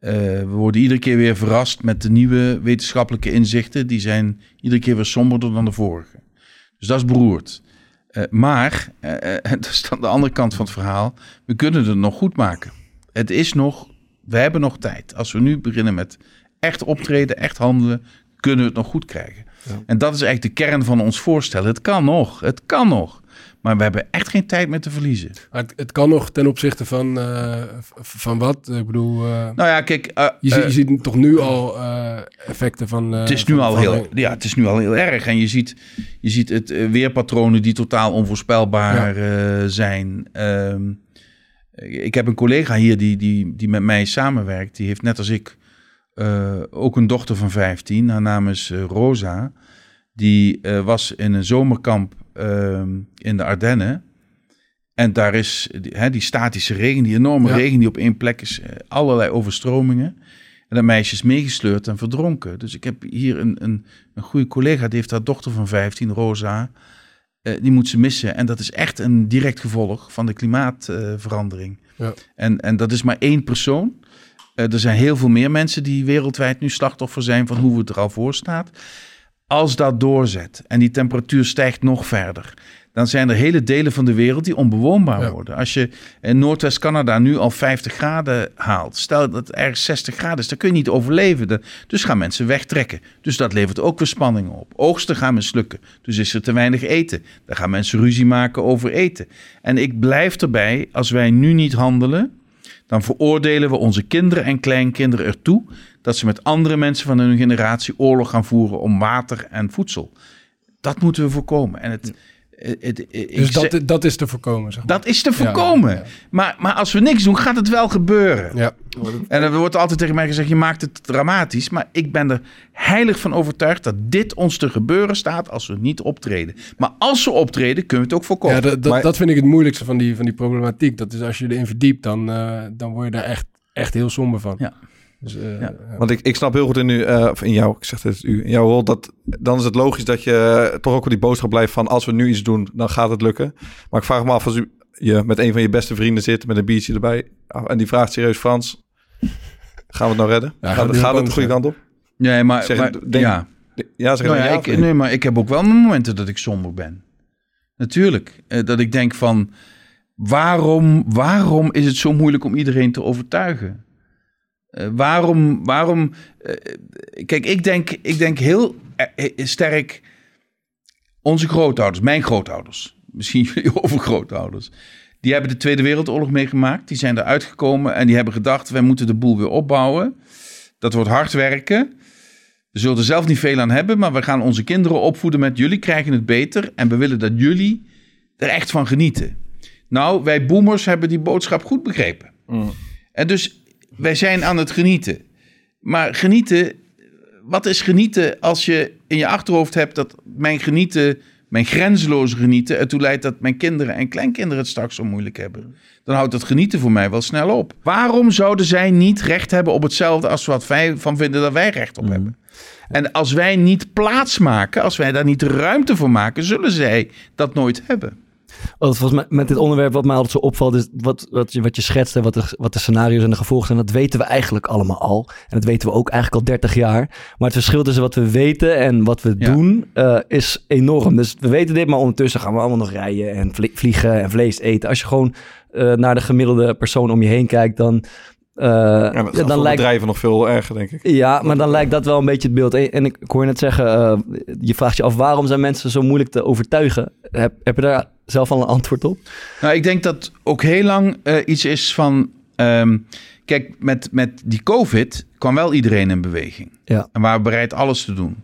S6: we worden iedere keer weer verrast met de nieuwe wetenschappelijke inzichten. Die zijn iedere keer weer somberder dan de vorige. Dus dat is beroerd. Eh, maar, eh, eh, dat is dan de andere kant van het verhaal. We kunnen het nog goed maken. Het is nog, we hebben nog tijd. Als we nu beginnen met echt optreden, echt handelen, kunnen we het nog goed krijgen. En dat is eigenlijk de kern van ons voorstel. Het kan nog, het kan nog. Maar we hebben echt geen tijd meer te verliezen.
S5: Het, het kan nog ten opzichte van, eh, van wat? Ik bedoel, eh,
S6: Nou ja, kijk, eh,
S5: je, ziet, je ziet toch nu al effecten van...
S6: het, is nu
S5: van-
S6: al
S5: van-
S6: heel, ja, het is nu al heel erg. En je ziet, je ziet het weerpatronen die totaal onvoorspelbaar zijn. Ehm, ik heb een collega hier die, die, die met mij samenwerkt. Die heeft net als ik ook een dochter van 15. Haar naam is Rosa. Die was in een zomerkamp ehm, in de Ardennen. En daar is die, hè, die statische regen, die enorme
S5: Ja.
S6: regen die op één plek is, eh, allerlei overstromingen. En dat meisje is meegesleurd en verdronken. Dus ik heb hier een, een, een goede collega, die heeft haar dochter van 15, Rosa. eh, die moet ze missen. En dat is echt een direct gevolg van de klimaatverandering.
S5: Ja.
S6: en, en dat is maar één persoon. Eh, er zijn heel veel meer mensen die wereldwijd nu slachtoffer zijn van hoe het er al voor staat. Als dat doorzet en die temperatuur stijgt nog verder, dan zijn er hele delen van de wereld die onbewoonbaar
S5: Ja.
S6: worden. Als je in Noordwest-Canada nu al 50 graden haalt, stel dat het ergens 60 graden is, dan kun je niet overleven. Dus gaan mensen wegtrekken. Dus dat levert ook weer spanning op. Oogsten gaan mislukken. Dus is er te weinig eten. Dan gaan mensen ruzie maken over eten. En ik blijf erbij, als wij nu niet handelen, dan veroordelen we onze kinderen en kleinkinderen ertoe dat ze met andere mensen van hun generatie oorlog gaan voeren om water en voedsel. Dat moeten we voorkomen. En het, het,
S5: Dus
S6: zeg-
S5: dat, dat is te voorkomen, zeg maar.
S6: dat is te voorkomen.
S5: ja.
S6: Maar, maar als we niks doen, gaat het wel gebeuren.
S5: Ja.
S6: En er wordt altijd tegen mij gezegd, je maakt het dramatisch. Maar ik ben er heilig van overtuigd dat dit ons te gebeuren staat als we niet optreden. Maar als we optreden, kunnen we het ook voorkomen.
S5: Ja, dat, dat,
S2: Maar-
S5: dat vind ik het moeilijkste van die, van die problematiek. Dat is als je erin verdiept, dan, eh, dan word je daar echt, echt heel somber van.
S6: Ja.
S5: Dus, eh,
S6: Ja.
S5: ja.
S2: Want ik, ik snap heel goed in, u, eh, of in jou, ik zeg het u, in jouw rol, dat dan is het logisch dat je eh, toch ook wel die boodschap blijft van als we nu iets doen, dan gaat het lukken. Maar ik vraag me af als u je met een van je beste vrienden zit met een biertje erbij en die vraagt serieus Frans, gaan we het nou redden?
S5: Ja,
S2: gaat
S5: gaat
S2: gaat
S5: heel
S2: het de goede kant op?
S6: Nee, maar,
S2: Zeg,
S6: maar
S2: denk-
S6: ja.
S2: Ja, zeg
S6: Nou ja,
S2: ja,
S6: ik, nee, maar ik heb ook wel momenten dat ik somber ben. Natuurlijk. Eh, dat ik denk van, waarom, waarom is het zo moeilijk om iedereen te overtuigen? Eh, waarom, waarom... eh, kijk, ik denk, ik denk heel eh, sterk... Onze grootouders, mijn grootouders, misschien jullie overgrootouders... Die hebben de Tweede Wereldoorlog meegemaakt. Die zijn eruit gekomen en die hebben gedacht: wij moeten de boel weer opbouwen. Dat wordt hard werken. We zullen er zelf niet veel aan hebben, maar we gaan onze kinderen opvoeden met jullie krijgen het beter en we willen dat jullie er echt van genieten. Nou, wij boomers hebben die boodschap goed begrepen. En dus wij zijn aan het genieten. Maar genieten, wat is genieten als je in je achterhoofd hebt dat mijn genieten, mijn grenzeloze genieten, ertoe leidt dat mijn kinderen en kleinkinderen het straks zo moeilijk hebben? Dan houdt dat genieten voor mij wel snel op. Waarom zouden zij niet recht hebben op hetzelfde als wat wij van vinden dat wij recht op hebben? En als wij niet plaats maken, als wij daar niet ruimte voor maken, zullen zij dat nooit hebben.
S3: Wat volgens mij met dit onderwerp wat mij altijd zo opvalt is wat, wat, je, wat je schetst en wat de, wat de scenario's en de gevolgen zijn, dat weten we eigenlijk allemaal al. En dat weten we ook eigenlijk al 30 jaar. Maar het verschil tussen wat we weten en wat we
S6: Ja.
S3: doen eh, is enorm. Dus we weten dit, maar ondertussen gaan we allemaal nog rijden en vlie- vliegen en vlees eten. Als je gewoon eh, naar de gemiddelde persoon om je heen kijkt, dan, eh,
S2: Ja,
S3: dan
S2: voor
S3: lijkt
S2: bedrijven nog veel erger, denk ik.
S3: ja, maar dan lijkt dat wel een beetje het beeld. En ik, ik hoor je net zeggen, eh, je vraagt je af waarom zijn mensen zo moeilijk te overtuigen. Heb, heb je daar zelf al een antwoord op?
S6: Nou, ik denk dat ook heel lang eh, iets is van. ehm, kijk, met, met die COVID kwam wel iedereen in beweging.
S3: Ja.
S6: En waren bereid alles te doen.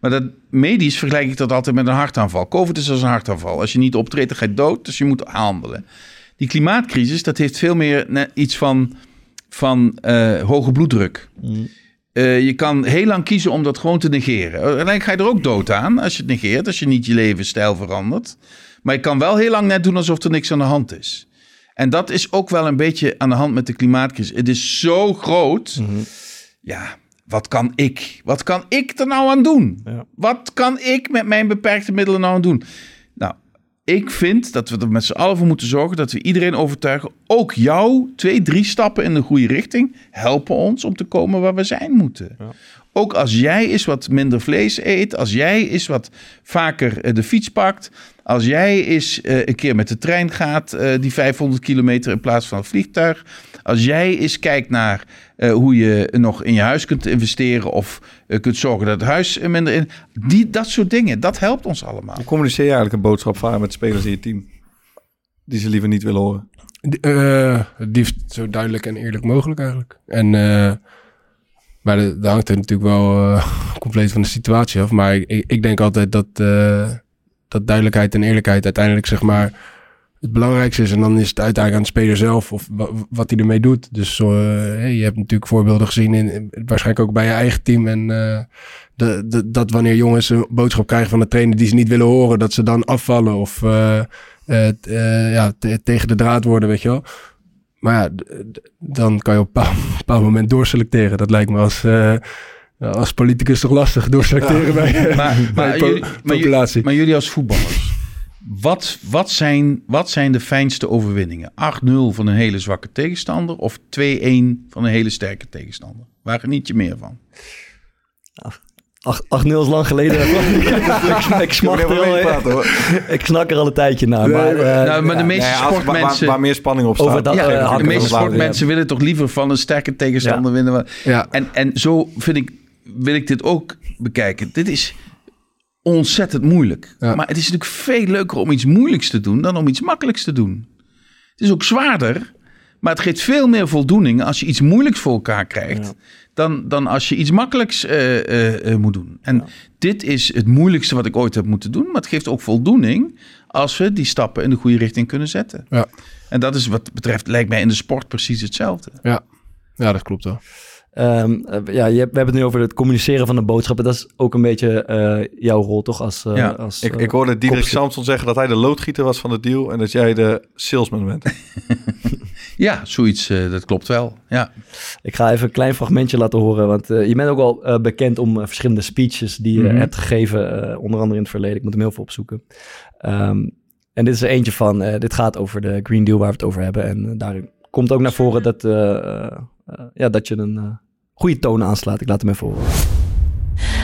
S6: Maar dat medisch vergelijk ik dat altijd met een hartaanval. COVID is als een hartaanval. Als je niet optreedt, dan ga je dood. Dus je moet handelen. Die klimaatcrisis, dat heeft veel meer net iets van, van eh, hoge bloeddruk. Eh, je kan heel lang kiezen om dat gewoon te negeren. Uiteindelijk ga je er ook dood aan als je het negeert. Als je niet je levensstijl verandert. Maar je kan wel heel lang net doen alsof er niks aan de hand is. En dat is ook wel een beetje aan de hand met de klimaatcrisis. Het is zo groot. Ja, wat kan ik? Wat kan ik er nou aan doen?
S3: Ja.
S6: Wat kan ik met mijn beperkte middelen nou aan doen? Ik vind dat we er met z'n allen voor moeten zorgen dat we iedereen overtuigen. Ook jou, twee, drie stappen in de goede richting helpen ons om te komen waar we zijn moeten. Ook als jij eens wat minder vlees eet, als jij eens wat vaker eh, de fiets pakt, als jij eens eh, een keer met de trein gaat, eh, die 500 kilometer in plaats van een vliegtuig. Als jij eens kijkt naar eh, hoe je nog in je huis kunt investeren of eh, kunt zorgen dat het huis minder in. Die, dat soort dingen, dat helpt ons allemaal.
S2: Hoe communiceer je eigenlijk een boodschap vaak met spelers in je team? Die ze liever niet willen horen.
S5: Eh, liefst zo duidelijk en eerlijk mogelijk eigenlijk. En eh maar dat hangt er natuurlijk wel eh, compleet van de situatie af. Maar ik, ik, ik denk altijd dat, eh, dat duidelijkheid en eerlijkheid uiteindelijk zeg maar het belangrijkste is. En dan is het uiteindelijk aan de speler zelf of wa- wat hij ermee doet. Dus eh, je hebt natuurlijk voorbeelden gezien, in, waarschijnlijk ook bij je eigen team. En eh, de, de, dat wanneer jongens een boodschap krijgen van de trainer die ze niet willen horen, dat ze dan afvallen of eh, t- ja, te- tegen de draad worden, weet je wel. Maar ja, dan kan je op een bepaald, moment doorselecteren. Dat lijkt me als, als politicus toch lastig doorselecteren bij,
S6: Maar,
S5: bij
S6: jullie,
S5: populatie.
S6: maar jullie als voetballers, wat, wat, zijn, wat zijn de fijnste overwinningen? 8-0 van een hele zwakke tegenstander of 2-1 van een hele sterke tegenstander? Waar geniet je meer van?
S3: 8-0 is lang geleden. ik, er al, ik snak er al een tijdje naar. Maar, eh,
S6: nou, maar de meeste
S2: Nee, als- waar-
S6: sportmensen...
S2: Waar, waar meer spanning op staat.
S3: dat-
S6: ja,
S3: eh,
S6: de meeste sportmensen willen toch liever van een sterke tegenstander winnen.
S5: Ja.
S6: En, en zo vind ik, wil ik dit ook bekijken. Dit is ontzettend moeilijk.
S5: Ja.
S6: Maar het is natuurlijk veel leuker om iets moeilijks te doen dan om iets makkelijks te doen. Het is ook zwaarder, maar het geeft veel meer voldoening als je iets moeilijks voor elkaar krijgt. Dan, dan als je iets makkelijks eh, eh, eh, moet doen. En dit is het moeilijkste wat ik ooit heb moeten doen. Maar het geeft ook voldoening als we die stappen in de goede richting kunnen zetten.
S5: Ja.
S6: En dat is wat betreft, lijkt mij in de sport precies hetzelfde.
S5: Ja. ja, dat klopt wel.
S3: Ehm, eh, ja, je hebt, we hebben het nu over het communiceren van de boodschappen. Dat is ook een beetje eh, jouw rol, toch? Als, eh,
S6: Ja,
S3: als,
S2: Ik, ik hoorde Diederik. Samson zeggen dat hij de loodgieter was van de deal en dat jij de salesman bent.
S6: Ja, zoiets, eh, dat klopt wel. Ja.
S3: Ik ga even een klein fragmentje laten horen. Want eh, je bent ook al eh, bekend om verschillende speeches die je
S6: Mhm.
S3: hebt gegeven. onder andere in het verleden. Ik moet hem heel veel opzoeken. Ehm, en dit is er eentje van. eh, dit gaat over de Green Deal waar we het over hebben. En eh, daar komt ook naar voren dat, ja, dat je een eh, goede toon aanslaat. Ik laat hem even horen.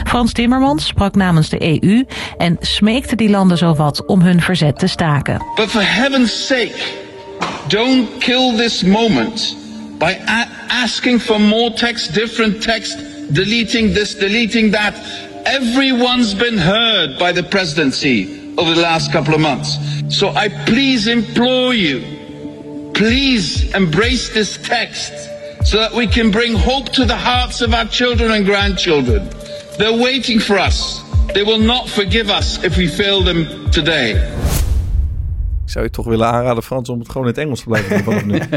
S7: Frans Timmermans sprak namens de EU en smeekte die landen zowat om hun verzet te staken.
S8: But for heaven's sake, don't kill this moment by asking for more text, different text, deleting this, deleting that. Everyone's been heard by the presidency over the last couple of months. So I please implore you please embrace this text so that we can bring hope to the hearts of our children and grandchildren. They're waiting for us. They will not forgive us if we fail them today.
S2: Ik zou je toch willen aanraden, Frans, om het gewoon in het Engels te blijven doen nu.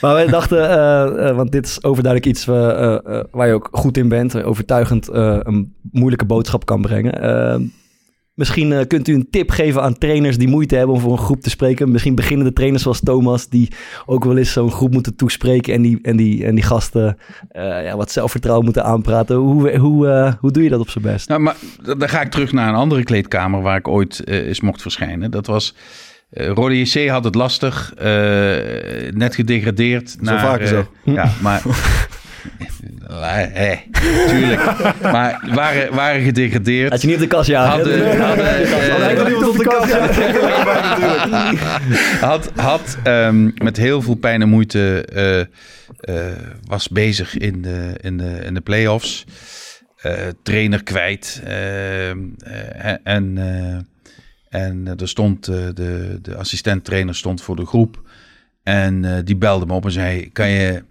S3: Maar wij dachten, eh, eh, want dit is overduidelijk iets eh, eh, eh, waar je ook goed in bent, overtuigend eh, een moeilijke boodschap kan brengen. Misschien eh, kunt u een tip geven aan trainers die moeite hebben om voor een groep te spreken. Misschien beginnende trainers zoals Thomas, die ook wel eens zo'n groep moeten toespreken en die, en die, en die gasten eh, ja, wat zelfvertrouwen moeten aanpraten. Hoe, hoe, eh, hoe doe je dat op zijn best?
S6: Nou, maar dan ga ik terug naar een andere kleedkamer waar ik ooit eh, eens mocht verschijnen. Dat was. eh Rode JC had het lastig, eh, net gedegradeerd. naar,
S2: vaker
S6: eh,
S2: zo.
S6: Ja, maar. Hé, tuurlijk. maar waren, waren gedegradeerd.
S3: Had je niet op de kast jagen?
S6: Hadden, hadden, eh,
S3: op de kast
S6: had, had ehm, met heel veel pijn en moeite eh, eh, was bezig in de, in de, in de play-offs. Eh, trainer kwijt. ehm, eh, en eh, en er stond eh, de, de assistent-trainer stond voor de groep. En eh, die belde me op en zei: Kan je,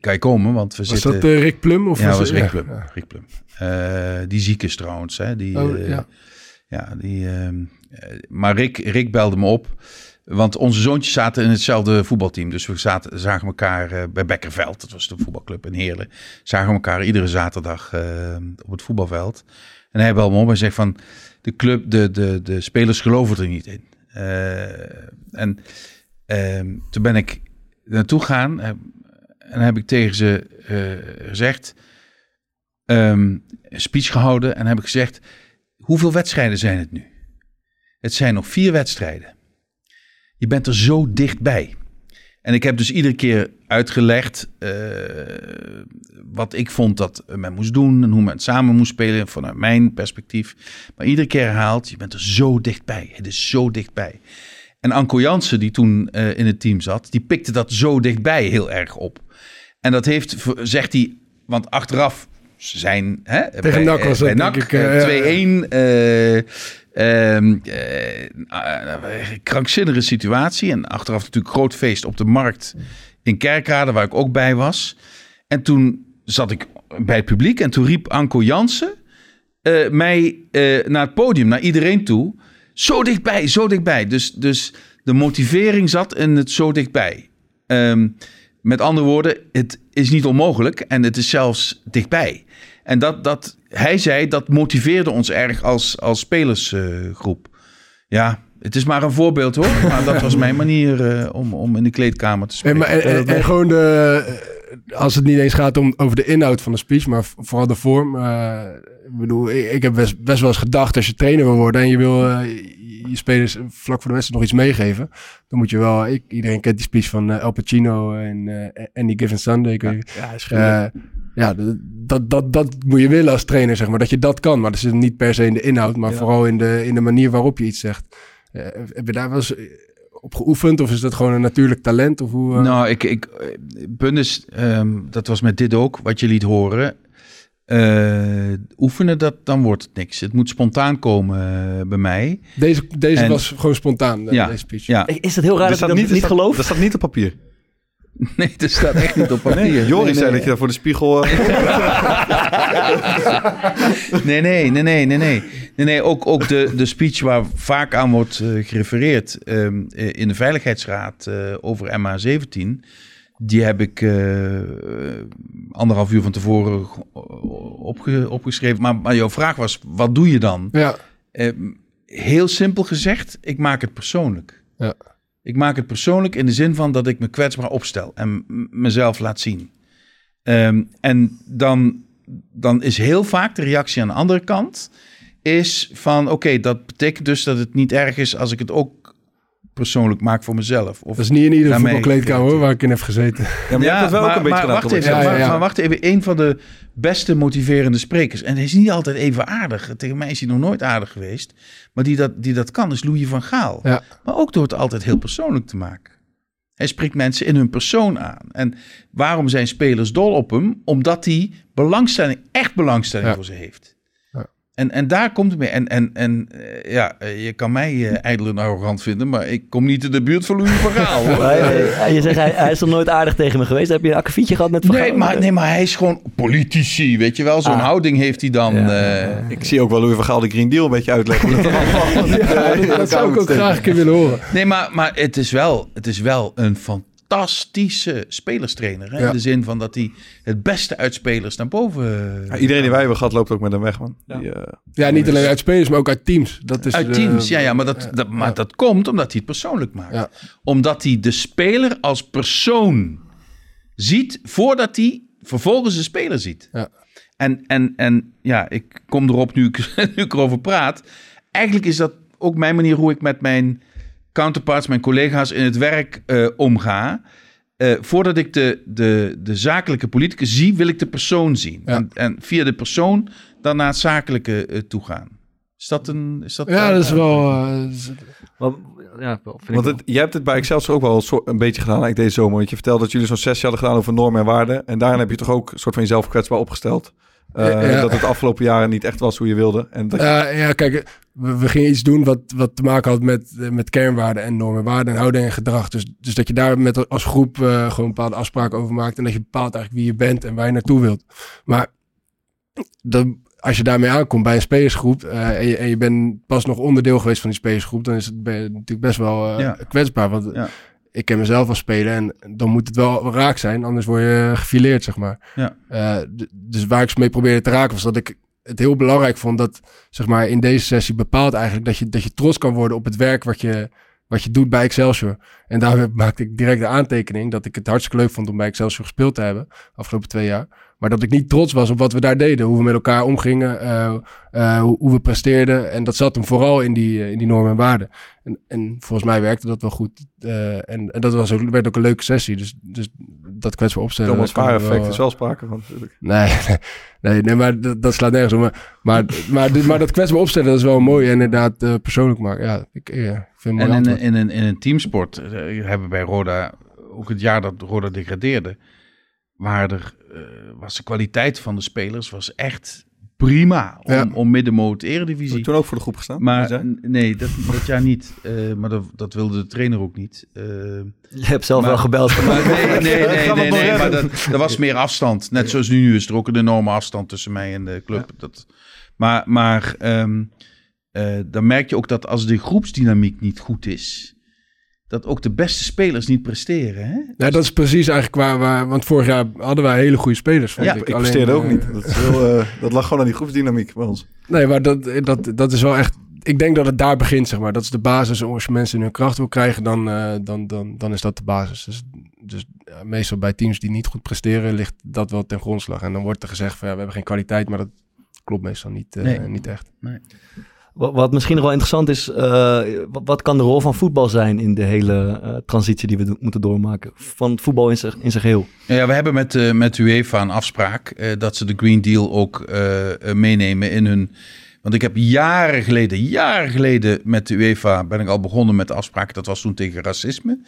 S6: kan je komen? Want we
S5: Was
S6: zitten.
S5: dat eh, Rick Plum? Of
S6: ja,
S5: was
S6: was Rick
S5: ja,
S6: Plum. Rick Plum. Eh, die ziek is trouwens. Hè? Die,
S5: Oh,
S6: eh,
S5: ja.
S6: ja, die, ehm, eh, maar Rick, Rick belde me op. Want onze zoontjes zaten in hetzelfde voetbalteam. Dus we zaten, zagen elkaar bij Bekkerveld. Dat was de voetbalclub in Heerlen. Zagen elkaar iedere zaterdag op het voetbalveld. En hij belde me op en zegt van... De club, de, de, de spelers geloven er niet in. En ehm, toen ben ik naartoe gegaan. En heb ik tegen ze eh, gezegd... een speech gehouden. En heb ik gezegd... Hoeveel wedstrijden zijn het nu? Het zijn nog vier wedstrijden. Je bent er zo dichtbij. En ik heb dus iedere keer uitgelegd eh, wat ik vond dat men moest doen en hoe men samen moest spelen vanuit mijn perspectief. Maar iedere keer herhaald, je bent er zo dichtbij. Het is zo dichtbij. En Anko Jansen, die toen eh, in het team zat, die pikte dat zo dichtbij heel erg op. En dat heeft, zegt hij, want achteraf zijn... Hè,
S5: Tegen NAC was
S6: bij
S5: dat,
S6: NAC,
S5: denk ik, eh,
S6: 2-1. eh, ehm, eh, eh, krankzinnige situatie. En achteraf natuurlijk groot feest op de markt in Kerkrade, waar ik ook bij was. En toen zat ik bij het publiek en toen riep Anko Jansen mij naar het podium, naar iedereen toe. Zo dichtbij, zo dichtbij. Dus, dus de motivering zat in het zo dichtbij. Ehm, met andere woorden, het is niet onmogelijk en het is zelfs dichtbij. En dat, dat, hij zei, dat motiveerde ons erg als, als spelersgroep. ja, het is maar een voorbeeld hoor. Maar dat was mijn manier eh, om, om in de kleedkamer te
S5: En,
S6: spreken.
S5: maar, en, en- en gewoon de, eh, als het niet eens gaat om over de inhoud van de speech, maar vooral de vorm. eh, ik bedoel, ik, ik heb best, best wel eens gedacht als je trainer wil worden en je wil eh, je spelers vlak voor de wedstrijd nog iets meegeven, dan moet je wel. Ik, iedereen kent die speech van eh, Al Pacino en eh Any Given Sunday. Weet-
S3: Ja, is
S5: eh, ja, dat, dat, dat moet je willen als trainer, zeg maar. Dat je dat kan. Maar dat zit niet per se in de inhoud, maar
S3: Ja.
S5: vooral in de, in de manier waarop je iets zegt. Eh, heb je daar wel eens eh, op geoefend? Of is dat gewoon een natuurlijk talent? Of hoe, eh?
S6: Nou, ik, ik, punt is, ehm, dat was met dit ook, wat je liet horen. Eh, oefenen, dat, dan wordt het niks. Het moet spontaan komen eh, bij mij.
S5: Deze, deze
S6: En-
S5: was gewoon spontaan, eh,
S6: Ja,
S5: deze speech.
S6: Ja,
S3: Is het heel raar dat
S2: Dat
S3: je dat niet,
S2: dat staat-
S3: gelooft?
S2: Dat staat niet op papier.
S6: nee, dat staat echt niet op papier.
S2: Nee, Joris
S6: Nee,
S2: zei
S6: nee.
S2: dat je daar voor de spiegel...
S6: Nee, nee, nee, nee, nee, nee. Nee, nee ook, ook de, de speech waar vaak aan wordt gerefereerd ehm, eh, in de Veiligheidsraad eh, over MH17. Die heb ik eh, anderhalf uur van tevoren opge- opgeschreven. Maar, maar jouw vraag was, wat doe je dan?
S5: Ja,
S6: Eh, heel simpel gezegd, ik maak het persoonlijk.
S5: Ja.
S6: Ik maak het persoonlijk in de zin van dat ik me kwetsbaar opstel en mezelf laat zien. Ehm, en dan, dan is heel vaak de reactie aan de andere kant is van oké, dat betekent dus dat het niet erg is als ik het ook persoonlijk maak voor mezelf. Of,
S5: dat is niet in
S6: daarmee-
S5: voetbalkleedkamer hoor, waar ik in heb gezeten.
S2: Ja, maar hebt het wel ook een beetje
S6: maar wacht even,
S5: Ja, ja,
S6: maar,
S5: ja.
S6: maar wacht even. Een van de beste motiverende sprekers. En hij is niet altijd even aardig. Tegen mij is hij nog nooit aardig geweest. Maar die dat, die dat kan, is Louis van Gaal.
S5: Ja.
S6: Maar ook door het altijd heel persoonlijk te maken. Hij spreekt mensen in hun persoon aan. En waarom zijn spelers dol op hem? Omdat hij belangstelling, echt belangstelling
S5: Ja.
S6: voor ze heeft. En, en daar komt het mee. En, en, en eh, ja, eh, je kan mij eh, ijdel en arrogant vinden, maar ik kom niet in de buurt van Louis van Gaal.
S3: je zegt, hij, hij is nog nooit aardig tegen me geweest. Heb je een akkefietje gehad met Van
S6: Nee maar, nee, maar hij is gewoon politici, weet je wel. Zo'n
S3: Ah.
S6: houding heeft hij dan.
S3: Ja.
S6: eh,
S2: Ik zie ook wel Louis van Gaal de Green Deal een beetje uitleggen. dat
S5: Ja, zou ik ook graag een keer willen horen.
S6: Nee, maar, maar het, is wel, het is wel een fantastische spelerstrainer. Hè?
S5: Ja.
S6: In de zin van dat hij het beste uit spelers naar boven...
S2: Ja, iedereen die wij hebben gehad loopt ook met hem weg, man.
S3: Ja.
S2: Die, eh,
S5: Ja, niet alleen uit spelers, maar ook uit teams. Dat is,
S6: Uit
S5: eh,
S6: teams, ja, ja, maar, dat, dat, maar
S5: ja.
S6: dat komt omdat hij het persoonlijk maakt.
S5: Ja.
S6: Omdat hij de speler als persoon ziet voordat hij vervolgens de speler ziet.
S5: Ja.
S6: En, en, en ja, ik kom erop nu ik, nu ik erover praat. Eigenlijk is dat ook mijn manier hoe ik met mijn counterparts, mijn collega's in het werk eh, omga. Eh, voordat ik de, de, de zakelijke politicus zie, wil ik de persoon zien.
S5: Ja.
S6: En, en via de persoon dan naar het zakelijke eh, toe gaan. Is dat een... Is dat
S5: Ja, dat is wel... eh,
S3: Wat- ja, ik
S2: Want
S3: wel.
S2: het, jij hebt het bij Excelsior ook wel een, beetje gedaan eigenlijk deze zomer. Want je vertelde dat jullie zo'n sessie hadden gedaan over normen en waarden. En daarin heb je toch ook een soort van jezelf kwetsbaar opgesteld. Eh,
S5: Ja.
S2: Dat het afgelopen jaren niet echt was hoe je wilde. En dat
S5: Ja, ja, kijk, we, we gingen iets doen wat, wat te maken had met, eh, met kernwaarden en normen, waarden en houding en gedrag. Dus, dus dat je daar met als groep eh, gewoon bepaalde afspraken over maakt en dat je bepaalt eigenlijk wie je bent en waar je naartoe wilt. Maar dan, als je daarmee aankomt bij een spelersgroep en, je, en je bent pas nog onderdeel geweest van die spelersgroep, dan is het ben je natuurlijk best wel
S6: Ja.
S5: kwetsbaar. Want
S6: Ja.
S5: Ik ken mezelf als speler en dan moet het wel raak zijn, anders word je gefileerd, zeg maar.
S6: Ja.
S5: Eh, dus waar ik ze mee probeerde te raken was dat ik het heel belangrijk vond dat zeg maar in deze sessie bepaalt eigenlijk dat je, dat je trots kan worden op het werk wat je, wat je doet bij Excelsior. En daar maakte ik direct de aantekening dat ik het hartstikke leuk vond om bij Excelsior gespeeld te hebben afgelopen twee jaar. Maar dat ik niet trots was op wat we daar deden, hoe we met elkaar omgingen, eh, eh, hoe, we presteerden. En dat zat hem vooral in die, eh, in die normen en waarden. En, en volgens mij werkte dat wel goed. Eh, en, en dat was ook, werd ook een leuke sessie. Dus, dus dat kwetsbaar opstellen.
S2: Thomas
S5: ik
S2: effect
S5: wel,
S2: is wel sprake van natuurlijk.
S5: Nee, nee, nee maar dat, dat slaat nergens om. Maar, maar, maar, dit- maar dat kwetsbaar opstellen, dat is wel mooi. En inderdaad, eh, persoonlijk maken. Ja, ik, ik vind het
S6: En in, in, een, in een teamsport hebben bij Roda, ook het jaar dat Roda degradeerde, waar er, was de kwaliteit van de spelers was echt prima om,
S5: Ja.
S6: om middenmoot
S2: Heb je
S6: eredivisie.
S2: toen ook voor de groep gestaan?
S6: Maar nee, dat, dat jaar niet. Eh, maar dat, dat wilde de trainer ook niet. Eh,
S3: Je hebt zelf
S6: Maar-
S3: wel gebeld.
S6: maar nee, nee, nee, nee, maar dat, er was meer afstand. Net zoals nu, nu is er ook een enorme afstand tussen mij en de club. Dat, maar maar ehm, eh, dan merk je ook dat als de groepsdynamiek niet goed is, dat ook de beste spelers niet presteren. Hè?
S5: Ja, dat is precies eigenlijk waar, waar... Want vorig jaar hadden wij hele goede spelers, vond
S6: Ja,
S5: ik.
S2: ik
S5: Alleen,
S2: presteerde ook
S5: eh,
S2: niet. Dat, is heel, eh, dat lag gewoon aan die groepsdynamiek bij ons.
S5: Nee, maar dat, dat, dat is wel echt... Ik denk dat het daar begint, zeg maar. Dat is de basis. Als je mensen hun kracht wil krijgen, dan, eh, dan, dan, dan is dat de basis. Dus, dus ja, meestal bij teams die niet goed presteren, ligt dat wel ten grondslag. En dan wordt er gezegd van, ja, we hebben geen kwaliteit, maar dat klopt meestal niet, eh,
S6: Nee.
S5: niet echt.
S3: Wat, wat misschien nog wel interessant is, eh, wat, kan de rol van voetbal zijn in de hele eh, transitie die we moeten doormaken? Van voetbal in zich, in zich heel.
S6: Ja, we hebben met, eh met UEFA een afspraak dat ze de Green Deal ook meenemen in hun. Want ik heb jaren geleden, jaren geleden met de UEFA ben ik al begonnen met de afspraak. Dat was toen tegen racisme.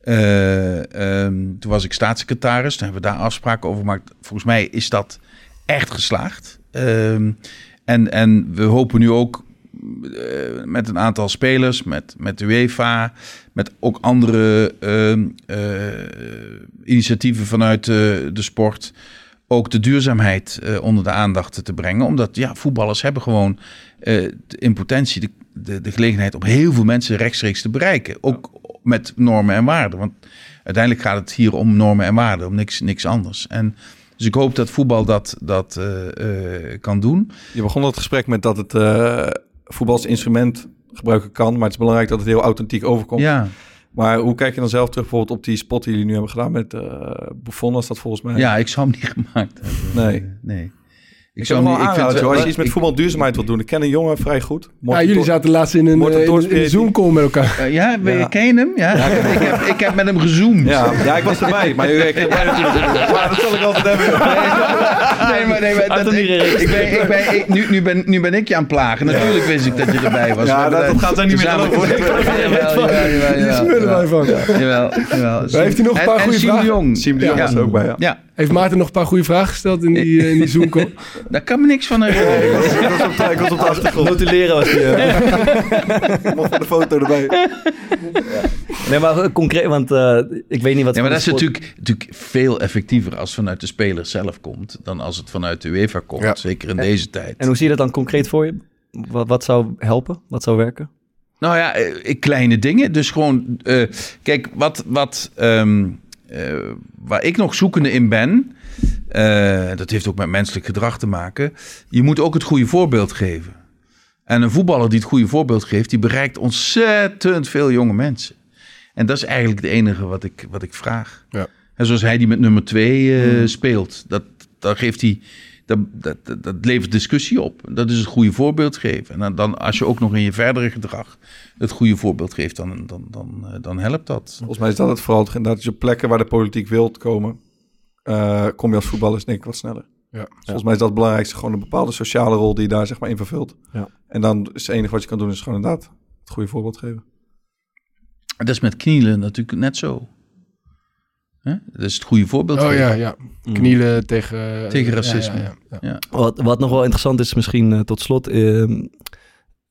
S6: Eh, ehm, toen was ik staatssecretaris. Toen hebben we daar afspraken over gemaakt. Volgens mij is dat echt geslaagd. Ehm, en, en we hopen nu ook met een aantal spelers, met, met de UEFA, met ook andere ehm, eh, initiatieven vanuit eh, de sport, ook de duurzaamheid eh, onder de aandacht te brengen. Omdat ja, voetballers hebben gewoon de, in potentie de, de, de gelegenheid om heel veel mensen rechtstreeks te bereiken. Ook met normen en waarden. Want uiteindelijk gaat het hier om normen en waarden, om niks, niks anders. En dus ik hoop dat voetbal dat, dat kan doen.
S2: Je begon het gesprek met dat het voetbal als instrument gebruiken kan. Maar het is belangrijk dat het heel authentiek overkomt.
S6: Ja.
S2: Maar hoe kijk je dan zelf terug bijvoorbeeld op die spot die jullie nu hebben gedaan met eh Buffon? Was dat volgens mij?
S6: ja, ik zou hem niet gemaakt hebben.
S2: Nee.
S6: nee.
S2: Ik zou hem wel
S6: ik vind
S2: als je iets met
S6: ik-
S2: voetbal duurzaamheid wil doen. Ik ken een jongen vrij goed.
S5: Ja, jullie zaten laatst in een, eh, in, in Zoom-call met elkaar.
S6: Eh, ja, ben je,
S2: Ja.
S6: ken je hem? Ja, ik, heb, ik heb met hem gezoomd.
S2: Ja, ja, ik was erbij. Maar ik. Maar dat zal ik altijd hebben.
S6: Nee, maar, nee, maar dat, ik, ik ben, ik ben, ik, nu, nu, ben, nu ben ik je aan het plagen. Natuurlijk wist ik dat je erbij was.
S2: Ja, dat- dat gaat zij niet meer
S5: Hier
S6: jawel,
S5: smullen wij van.
S6: Jawel, jawel.
S5: heeft hij nog een paar goede vragen?
S6: de Jong.
S2: Siem de Jong
S6: Ja.
S2: was er ook bij, ja.
S5: Heeft Maarten nog een paar goede vragen gesteld in die, eh, in die Zoom-call?
S6: Daar kan me niks van herinneren.
S2: Ik was op ik was op de achtergrond.
S3: Notuleren was die. eh.
S2: Mocht de foto erbij.
S3: Nee, maar concreet, want eh, ik weet niet wat...
S6: Ja, maar dat is natuurlijk, natuurlijk veel effectiever als het vanuit de speler zelf komt... dan als het vanuit de UEFA komt,
S5: Ja.
S6: zeker in deze tijd.
S3: En hoe zie je dat dan concreet voor je? Wat, wat zou helpen? Wat zou werken?
S6: Nou ja, eh, ik- kleine dingen. Dus gewoon, eh, kijk, wat, wat, ehm, eh, waar ik nog zoekende in ben, eh, dat heeft ook met menselijk gedrag te maken. Je moet ook het goede voorbeeld geven. En een voetballer die het goede voorbeeld geeft, die bereikt ontzettend veel jonge mensen. En dat is eigenlijk het enige wat ik, wat ik vraag.
S5: Ja.
S6: En zoals hij die met nummer twee eh, speelt, dat, dat geeft hij. Dat, dat, dat, dat levert discussie op. Dat is het goede voorbeeld geven. En dan, dan, als je ook nog in je verdere gedrag het goede voorbeeld geeft, dan, dan, dan, eh, dan helpt dat.
S2: Volgens mij is dat het vooral. Dat je op plekken waar de politiek wilt komen, eh, kom je als voetballer denk ik wat sneller.
S5: Ja.
S2: Volgens mij is dat het belangrijkste. Gewoon een bepaalde sociale rol die je daar zeg maar in vervult.
S3: Ja.
S2: En dan is het enige wat je kan doen, is gewoon inderdaad het goede voorbeeld geven.
S6: Dat is met knielen natuurlijk net zo. Hè? Dat is het goede voorbeeld
S5: Oh
S6: geven.
S5: ja, ja. Knielen tegen...
S6: Tegen racisme.
S5: ja, ja, ja.
S3: Wat, wat nog wel interessant is, misschien eh, tot slot. ehm,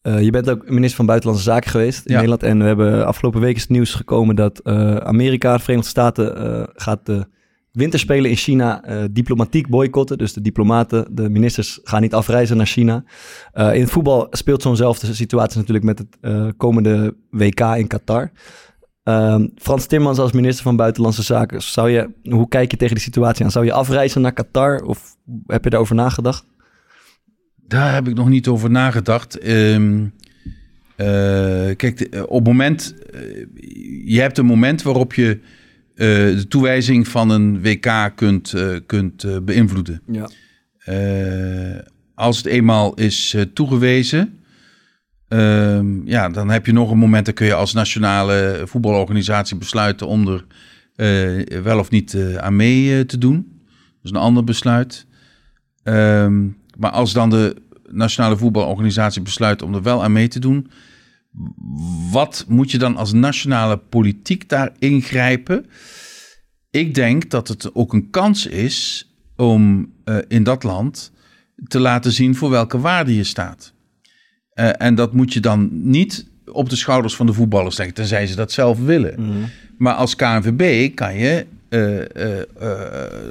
S3: eh, je bent ook minister van Buitenlandse Zaken geweest in
S6: Ja.
S3: Nederland. En we hebben afgelopen week is het nieuws gekomen dat eh, Amerika, de Verenigde Staten, eh, gaat de winterspelen in China eh, diplomatiek boycotten. Dus de diplomaten, de ministers gaan niet afreizen naar China. Eh, in het voetbal speelt zo'nzelfde situatie natuurlijk met het eh, komende WK in Qatar. Ehm, Frans Timmermans als minister van Buitenlandse Zaken, zou je, hoe kijk je tegen die situatie aan? Zou je afreizen naar Qatar of heb je daarover nagedacht?
S6: Daar heb ik nog niet over nagedacht. Ehm, eh, kijk, eh, op het moment... eh, je hebt een moment waarop je eh, de toewijzing van een WK kunt, eh, kunt beïnvloeden.
S3: Ja.
S6: Eh, als het eenmaal is toegewezen, ehm, ja, dan heb je nog een moment. Dan kun je als nationale voetbalorganisatie besluiten om er eh, wel of niet eh, aan mee eh, te doen. Dat is een ander besluit. Ehm, maar als dan de nationale voetbalorganisatie besluit om er wel aan mee te doen, wat moet je dan als nationale politiek daar ingrijpen? Ik denk dat het ook een kans is om in dat land te laten zien voor welke waarde je staat. Eh, en dat moet je dan niet op de schouders van de voetballers leggen, tenzij ze dat zelf willen. Maar als KNVB kan je eh, eh,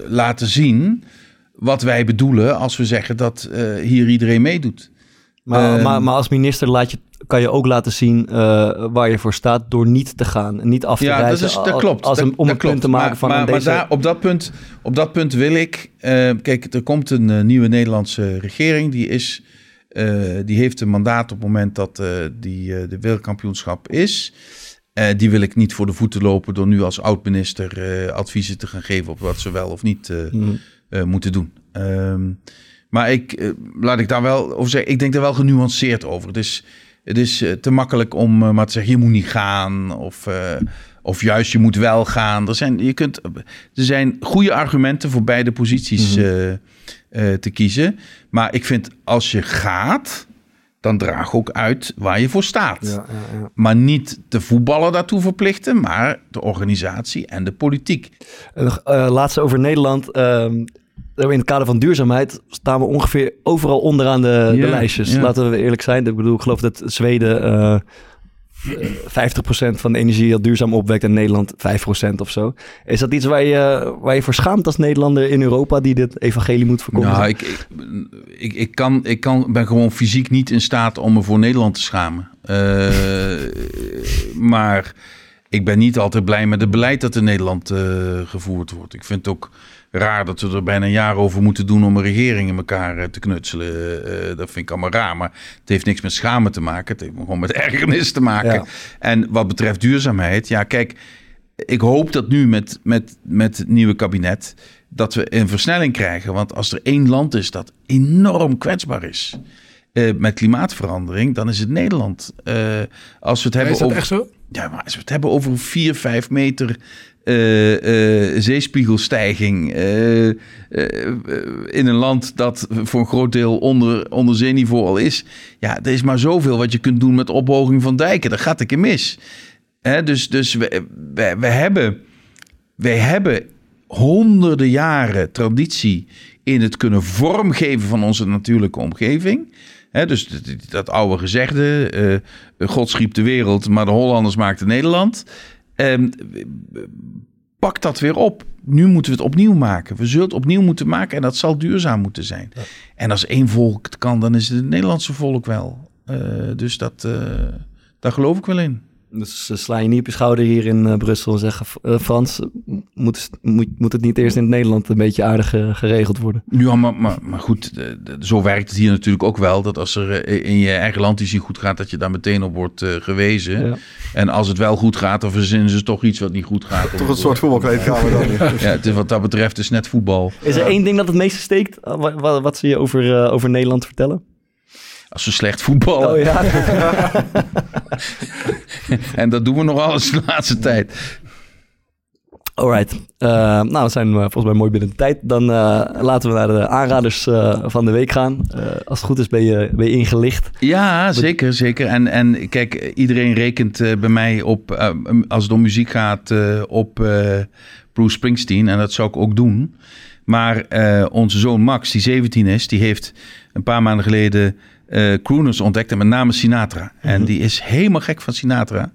S6: laten zien wat wij bedoelen als we zeggen dat hier iedereen meedoet.
S3: Maar,
S6: Ehm.
S3: maar, maar als minister laat je, kan je ook laten zien waar je voor staat door niet te gaan. en Niet af te
S6: Ja, dat,
S3: reizen
S6: is, dat
S3: als-
S6: klopt.
S3: Als
S6: dat,
S3: een, om
S6: dat
S3: een punt
S6: klopt.
S3: te maken
S6: maar,
S3: van
S6: maar,
S3: deze...
S6: daar, op, dat punt, op dat punt wil ik... kijk, er komt een nieuwe Nederlandse regering. Die, is, eh, die heeft een mandaat op het moment dat eh, die, eh, de wereldkampioenschap is. Die wil ik niet voor de voeten lopen door nu als oud-minister adviezen te gaan geven... op wat ze wel of niet eh, moeten doen. Ehm, maar ik, laat ik daar wel over zeggen, ik denk daar wel genuanceerd over. Het is, het is te makkelijk om maar te zeggen, je moet niet gaan. Of, of juist, je moet wel gaan. Er zijn, je kunt, er zijn goede argumenten voor beide posities eh, eh, te kiezen. Maar ik vind, als je gaat, dan draag ook uit waar je voor staat.
S3: Ja, ja, ja.
S6: Maar niet de voetballer daartoe verplichten, maar de organisatie en de politiek.
S3: En nog, eh, laatste over Nederland. Ehm, in het kader van duurzaamheid staan we ongeveer overal onderaan de, de lijstjes. Laten we eerlijk zijn. Ik bedoel, ik geloof dat Zweden eh, eh, 50% van de energie heel duurzaam opwekt en Nederland 5% of zo. Is dat iets waar je, waar je voor schaamt als Nederlander in Europa die dit evangelie moet verkondigen?
S6: Nou, ik, ik, ik, kan, ik kan, ben gewoon fysiek niet in staat om me voor Nederland te schamen. Eh, maar ik ben niet altijd blij met het beleid dat in Nederland eh, gevoerd wordt. Ik vind ook raar dat we er bijna een jaar over moeten doen om een regering in elkaar eh, te knutselen. Eh, dat vind ik allemaal raar. Maar het heeft niks met schamen te maken. Het heeft gewoon met ergernis te maken.
S3: Ja.
S6: En wat betreft duurzaamheid, ja, kijk. Ik hoop dat nu met, met, met het nieuwe kabinet dat we een versnelling krijgen. Want als er één land is dat enorm kwetsbaar is eh, met klimaatverandering, dan is het Nederland. Eh, als we het hebben
S5: is dat
S6: over,
S5: echt zo?
S6: Ja, maar als we het hebben over 4, 5 meter eh, eh, zeespiegelstijging eh, in een land dat voor een groot deel onder, onder zeeniveau al is. Ja, er is maar zoveel wat je kunt doen met ophoging van dijken. Dat gaat een keer mis. Hè, dus dus we, we, we hebben, wij hebben honderden jaren traditie in het kunnen vormgeven van onze natuurlijke omgeving. Hè, dus dat, dat oude gezegde, God schiep de wereld, maar de Hollanders maakten Nederland. Ehm, pak dat weer op. Nu moeten we het opnieuw maken. We zullen het opnieuw moeten maken en dat zal duurzaam moeten zijn. En als één volk het kan, dan is het het Nederlandse volk wel. Eh, dus dat, eh, daar geloof ik wel in.
S3: Dus ze slaan je niet op je schouder hier in eh, Brussel en zeggen... eh, Frans, moet, moet, moet het niet eerst in het Nederland een beetje aardig eh, geregeld worden?
S6: Ja, maar, maar, maar goed, de- de- zo werkt het hier natuurlijk ook wel. Dat als er in je eigen land iets niet goed gaat, dat je daar meteen op wordt gewezen.
S3: Ja.
S6: En als het wel goed gaat, dan verzinnen ze toch iets wat niet goed gaat.
S2: Toch een soort voetbalkleedkamer dan.
S6: Ja, het is, wat dat betreft is net voetbal.
S3: Is er één ding dat het meeste steekt, eh, wa- wa- wat, ze je over, over Nederland vertellen?
S6: Als ze slecht voetballen.
S3: Oh ja,
S6: En dat doen we nog alles de laatste tijd.
S3: alright. Eh, nou, we zijn eh, volgens mij mooi binnen de tijd. Dan eh, laten we naar de aanraders van de week gaan. Als het goed is ben je, ben je ingelicht.
S6: Ja, zeker, zeker. En, en kijk, iedereen rekent bij mij op, als het om muziek gaat, op Bruce Springsteen. En dat zou ik ook doen. Maar onze zoon Max, die 17 is, die heeft een paar maanden geleden eh crooners ontdekt. En met name Sinatra. En die is helemaal gek van Sinatra.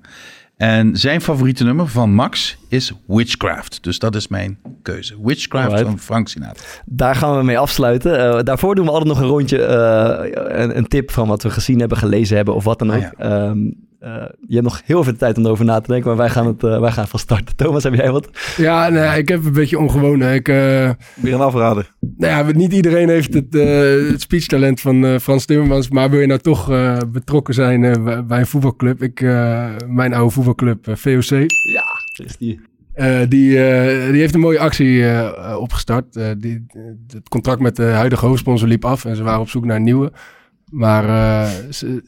S6: En zijn favoriete nummer van Max is Witchcraft. Dus dat is mijn keuze. Witchcraft
S3: Alright.
S6: van Frank Sinatra.
S3: Daar gaan we mee afsluiten. Eh, daarvoor doen we altijd nog een rondje, eh, een, een tip van wat we gezien hebben, gelezen hebben of wat dan ook.
S6: Ah,
S3: Ehm, eh, je hebt nog heel veel tijd om erover na te denken, maar wij gaan, het, eh, wij gaan van starten. Thomas, heb jij wat?
S5: Ja, nee, ik heb een beetje ongewoon. hè. Ik, eh,
S2: Weer een afrader.
S5: nou ja, niet iedereen heeft het, eh, het speechtalent van eh, Frans Timmermans. Maar wil je nou toch eh, betrokken zijn eh, bij- een voetbalclub? Ik, eh, mijn oude voetbalclub, eh, VOC.
S3: Ja, is die.
S5: Eh, die, eh, die heeft een mooie actie eh, eh, opgestart. Eh, die, het contract met de huidige hoofdsponsor liep af en ze waren op zoek naar een nieuwe. Maar eh, ze,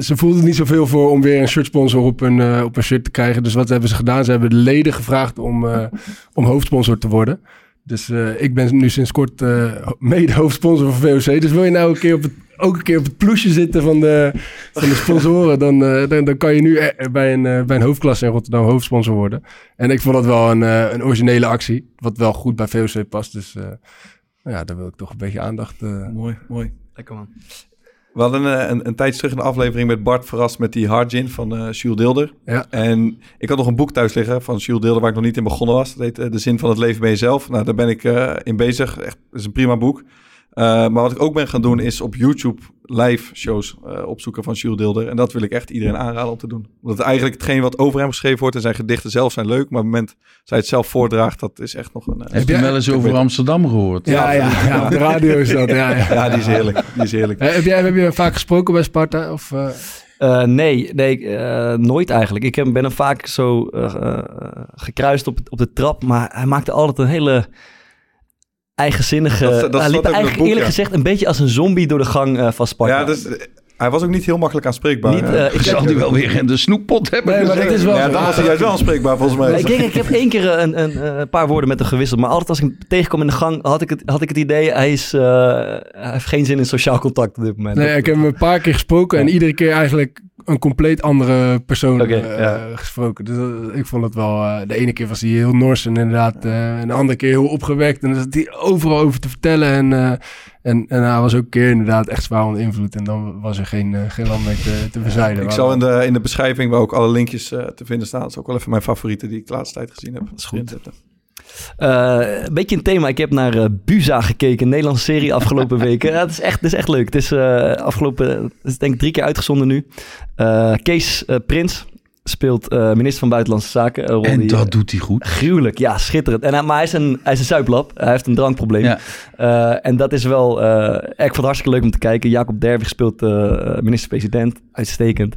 S5: ze, voelden niet zoveel voor om weer een shirtsponsor op een, eh, op een shirt te krijgen. Dus wat hebben ze gedaan? Ze hebben de leden gevraagd om, eh, om hoofdsponsor te worden. Dus eh, ik ben nu sinds kort eh, mede hoofdsponsor van VOC. Dus wil je nou een keer op het, ook een keer op het ploesje zitten van de, van de sponsoren, dan, eh, dan, dan kan je nu bij een, bij een hoofdklasse in Rotterdam hoofdsponsor worden. En ik vond dat wel een, eh, een originele actie, wat wel goed bij VOC past. Dus eh, nou ja, daar wil ik toch een beetje aandacht. eh,
S2: Mooi, mooi.
S3: Lekker man.
S2: We hadden eh, een, een tijdje terug een aflevering met Bart verrast met die hard gin van eh Jules Deelder.
S5: Ja.
S2: En ik had nog een boek thuis liggen van Jules Deelder waar ik nog niet in begonnen was. Dat heet eh, De Zin van het Leven bij Jezelf. Nou, daar ben ik in bezig. Echt, het is een prima boek. Eh, maar wat ik ook ben gaan doen is op YouTube live shows eh, opzoeken van Jules Deelder. En dat wil ik echt iedereen aanraden om te doen. Omdat eigenlijk hetgeen wat over hem geschreven wordt en zijn gedichten zelf zijn leuk. Maar op het moment dat hij het zelf voordraagt, dat is echt nog een... eh,
S6: Heb je
S5: jij-
S6: wel eens over Amsterdam gehoord?
S5: ja, ja, ja, op de radio is dat. Ja, ja.
S2: Ja, die is heerlijk. Die is heerlijk.
S5: Heb, jij, heb je vaak gesproken bij Sparta? Of, eh,
S3: Eh, nee, nee eh, nooit eigenlijk. Ik heb, ben hem vaak zo gekruist op, op de trap, maar hij maakte altijd een hele eigenzinnige...
S2: Dat- dat
S3: hij liep
S2: het
S3: eigenlijk
S2: boek,
S3: eerlijk
S2: ja.
S3: gezegd een beetje als een zombie door de gang eh, van Sparta.
S2: Ja, dus, eh, hij was ook niet heel makkelijk aanspreekbaar.
S3: Niet, eh, ik
S6: Zal die wel weer in de snoeppot hebben
S5: Nee, maar dat is wel-
S2: ja, dan was hij juist wel aanspreekbaar volgens mij.
S3: ik, denk, ik heb één keer een, een, een paar woorden met hem gewisseld. Maar altijd als ik hem tegenkom in de gang, had ik het, had ik het idee... Hij, is, eh, hij heeft geen zin in sociaal contact op dit moment.
S5: Nee, ik heb hem een paar keer gesproken en iedere keer eigenlijk een compleet andere persoon eh,
S3: ja.
S5: gesproken. Dus dat- ik vond het wel... eh, de ene keer was hij heel nors en inderdaad... eh, en de andere keer heel opgewekt. En dan zat hij overal over te vertellen. En, eh, en, en hij was ook een keer inderdaad echt zwaar onder invloed. En dan was er geen, eh, geen land mee te, te verzijden.
S2: Ik zal in de, in de beschrijving waar ook alle linkjes eh, te vinden staan. Dat is ook wel even mijn favoriete die ik de laatste tijd gezien heb. Dat
S3: is goed. Eh, een beetje een thema. Ik heb naar eh, Buza gekeken, een Nederlandse serie afgelopen weken. Ja, het, is echt, het is echt leuk. Het is eh, afgelopen, het is denk ik drie keer uitgezonden nu. Kees Prins speelt eh, minister van Buitenlandse Zaken. een rol
S6: En dat
S3: eh,
S6: doet hij goed.
S3: Gruwelijk, ja, schitterend. En, hij- maar hij is een, hij is een zuiplap. Hij heeft een drankprobleem.
S6: Ja.
S3: Eh, en dat is wel... ik vond het hartstikke leuk om te kijken. Jacob Derwig speelt minister-president. Uitstekend.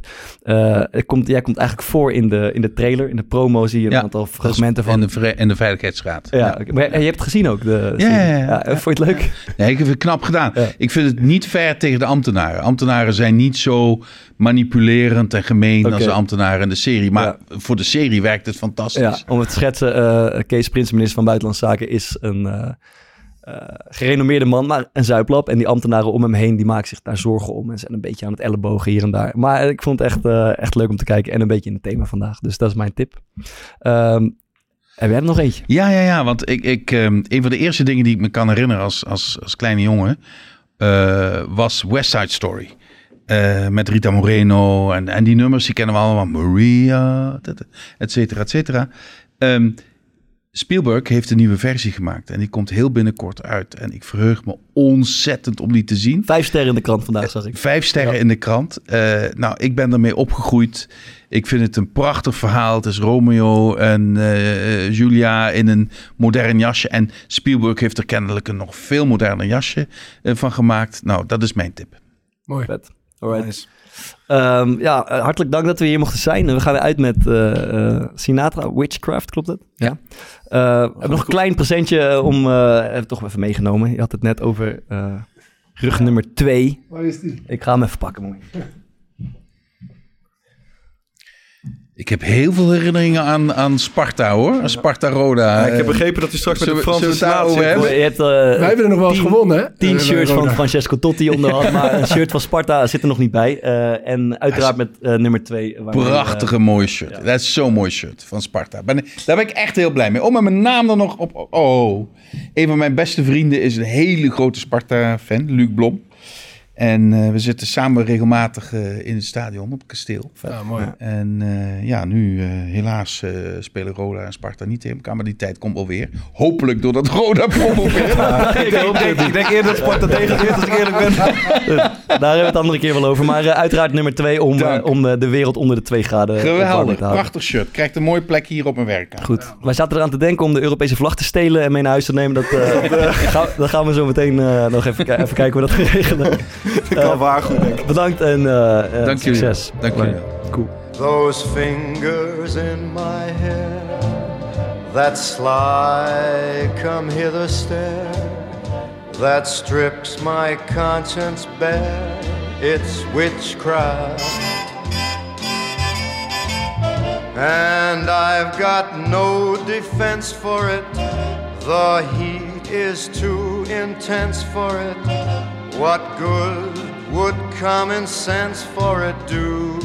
S3: Komt, jij komt eigenlijk voor in de, in de trailer. In de promo zie je een
S6: Ja,
S3: aantal fragmenten van...
S6: En de, en de Veiligheidsraad.
S3: Ja, maar je hebt het gezien ook, de
S6: Ja,
S3: serie?
S6: ja, ja.
S3: Vond je het leuk?
S6: Nee, ik heb het knap gedaan. Ik vind het niet fair tegen de ambtenaren. Ambtenaren zijn niet zo manipulerend en gemeen als de ambtenaren in de serie. Maar
S3: Ja.
S6: voor de serie werkt het fantastisch.
S3: Ja, om het te schetsen. eh, Kees Prins, minister van Buitenlandse Zaken, is een eh, eh, gerenommeerde man, maar een zuiplap. En die ambtenaren om hem heen, die maken zich daar zorgen om. En zijn een beetje aan het ellebogen hier en daar. Maar ik vond het echt, echt leuk om te kijken en een beetje in het thema vandaag. Dus dat is mijn tip. Ehm, En we hebben nog eentje.
S6: Ja, ja, ja. Want ik, ik, ehm, een van de eerste dingen die ik me kan herinneren als, als, als kleine jongen was West Side Story. Eh, met Rita Moreno en, en die nummers, die kennen we allemaal. Maria, et cetera, et cetera. Ehm, Spielberg heeft een nieuwe versie gemaakt en die komt heel binnenkort uit. En ik verheug me ontzettend om die te zien.
S3: Vijf sterren in de krant vandaag, zag ik.
S6: Vijf sterren
S3: Ja.
S6: in de krant. Eh, nou, ik ben ermee opgegroeid. Ik vind het een prachtig verhaal. Het is Romeo en eh, Julia in een modern jasje. En Spielberg heeft er kennelijk een nog veel moderner jasje eh, van gemaakt. Nou, dat is mijn tip.
S5: Mooi.
S3: Vet. Alright.
S2: Nice.
S3: Ehm, ja, eh, hartelijk dank dat we hier mochten zijn. En we gaan weer uit met eh, eh, Sinatra Witchcraft, klopt het? Ja. Eh, we hebben nog een klein presentje om... eh hebben we toch even meegenomen. Je had het net over eh, rug nummer 2.
S5: Waar is die?
S3: Ik ga hem even pakken, mooi.
S6: Ik heb heel veel herinneringen aan, aan Sparta hoor. Aan Sparta Roda.
S2: Ja, ik heb
S6: Eh,
S2: begrepen dat hij straks met de
S6: we-
S2: Franse zit.
S6: hebben?
S3: Je hebt, eh,
S5: Wij hebben er nog wel eens gewonnen, hè?
S3: Tien
S5: Eh,
S3: shirts van. Francesco Totti onderhand, maar een shirt van Sparta zit er nog niet bij. Eh, en uiteraard met eh, nummer 2.
S6: Prachtige mooie shirt. Dat is zo'n mooi shirt van Sparta. Ben, daar ben ik echt heel blij mee. Oh, met mijn naam er nog op. Oh, een van mijn beste vrienden is een hele grote Sparta-fan, Luc Blom. En eh, we zitten samen regelmatig eh, in het stadion op het kasteel.
S5: Ja, mooi.
S6: En eh, ja, nu eh, helaas eh, spelen Roda en Sparta niet tegen elkaar. Maar die tijd komt wel weer. Hopelijk doordat Roda promoveert.
S2: ik, denk, ik denk eerder dat Sparta degradeert als ik eerlijk ben.
S3: Daar hebben we het andere keer wel over. Maar uiteraard nummer 2 om, om de wereld onder de 2 graden
S6: Geweldig,
S3: te houden.
S6: prachtig shirt. Krijgt een mooie plek hier op mijn werk.
S3: Goed. Wij zaten eraan te denken om de Europese vlag te stelen en mee naar huis te nemen. Dat, eh, gaan, dat gaan we zo meteen eh, nog even, even kijken hoe dat gaan regelen.
S2: Ik kan waar goed denk ik.
S3: Bedankt en eh, eh,
S6: Dank jullie.
S3: succes.
S6: Dank jullie.
S3: Cool.
S9: Those fingers in my hair that sly come hither stare that strips my conscience bare it's witchcraft and I've got no defense for it the heat is too intense for it what good would common sense for it do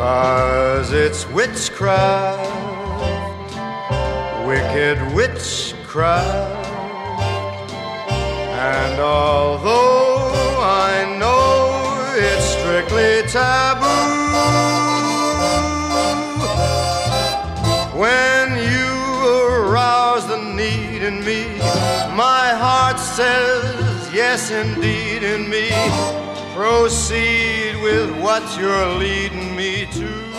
S9: Cause it's witchcraft, wicked witchcraft. And although I know it's strictly taboo, when you arouse the need in me, my heart says yes indeed in me. Proceed with what you're leading me to.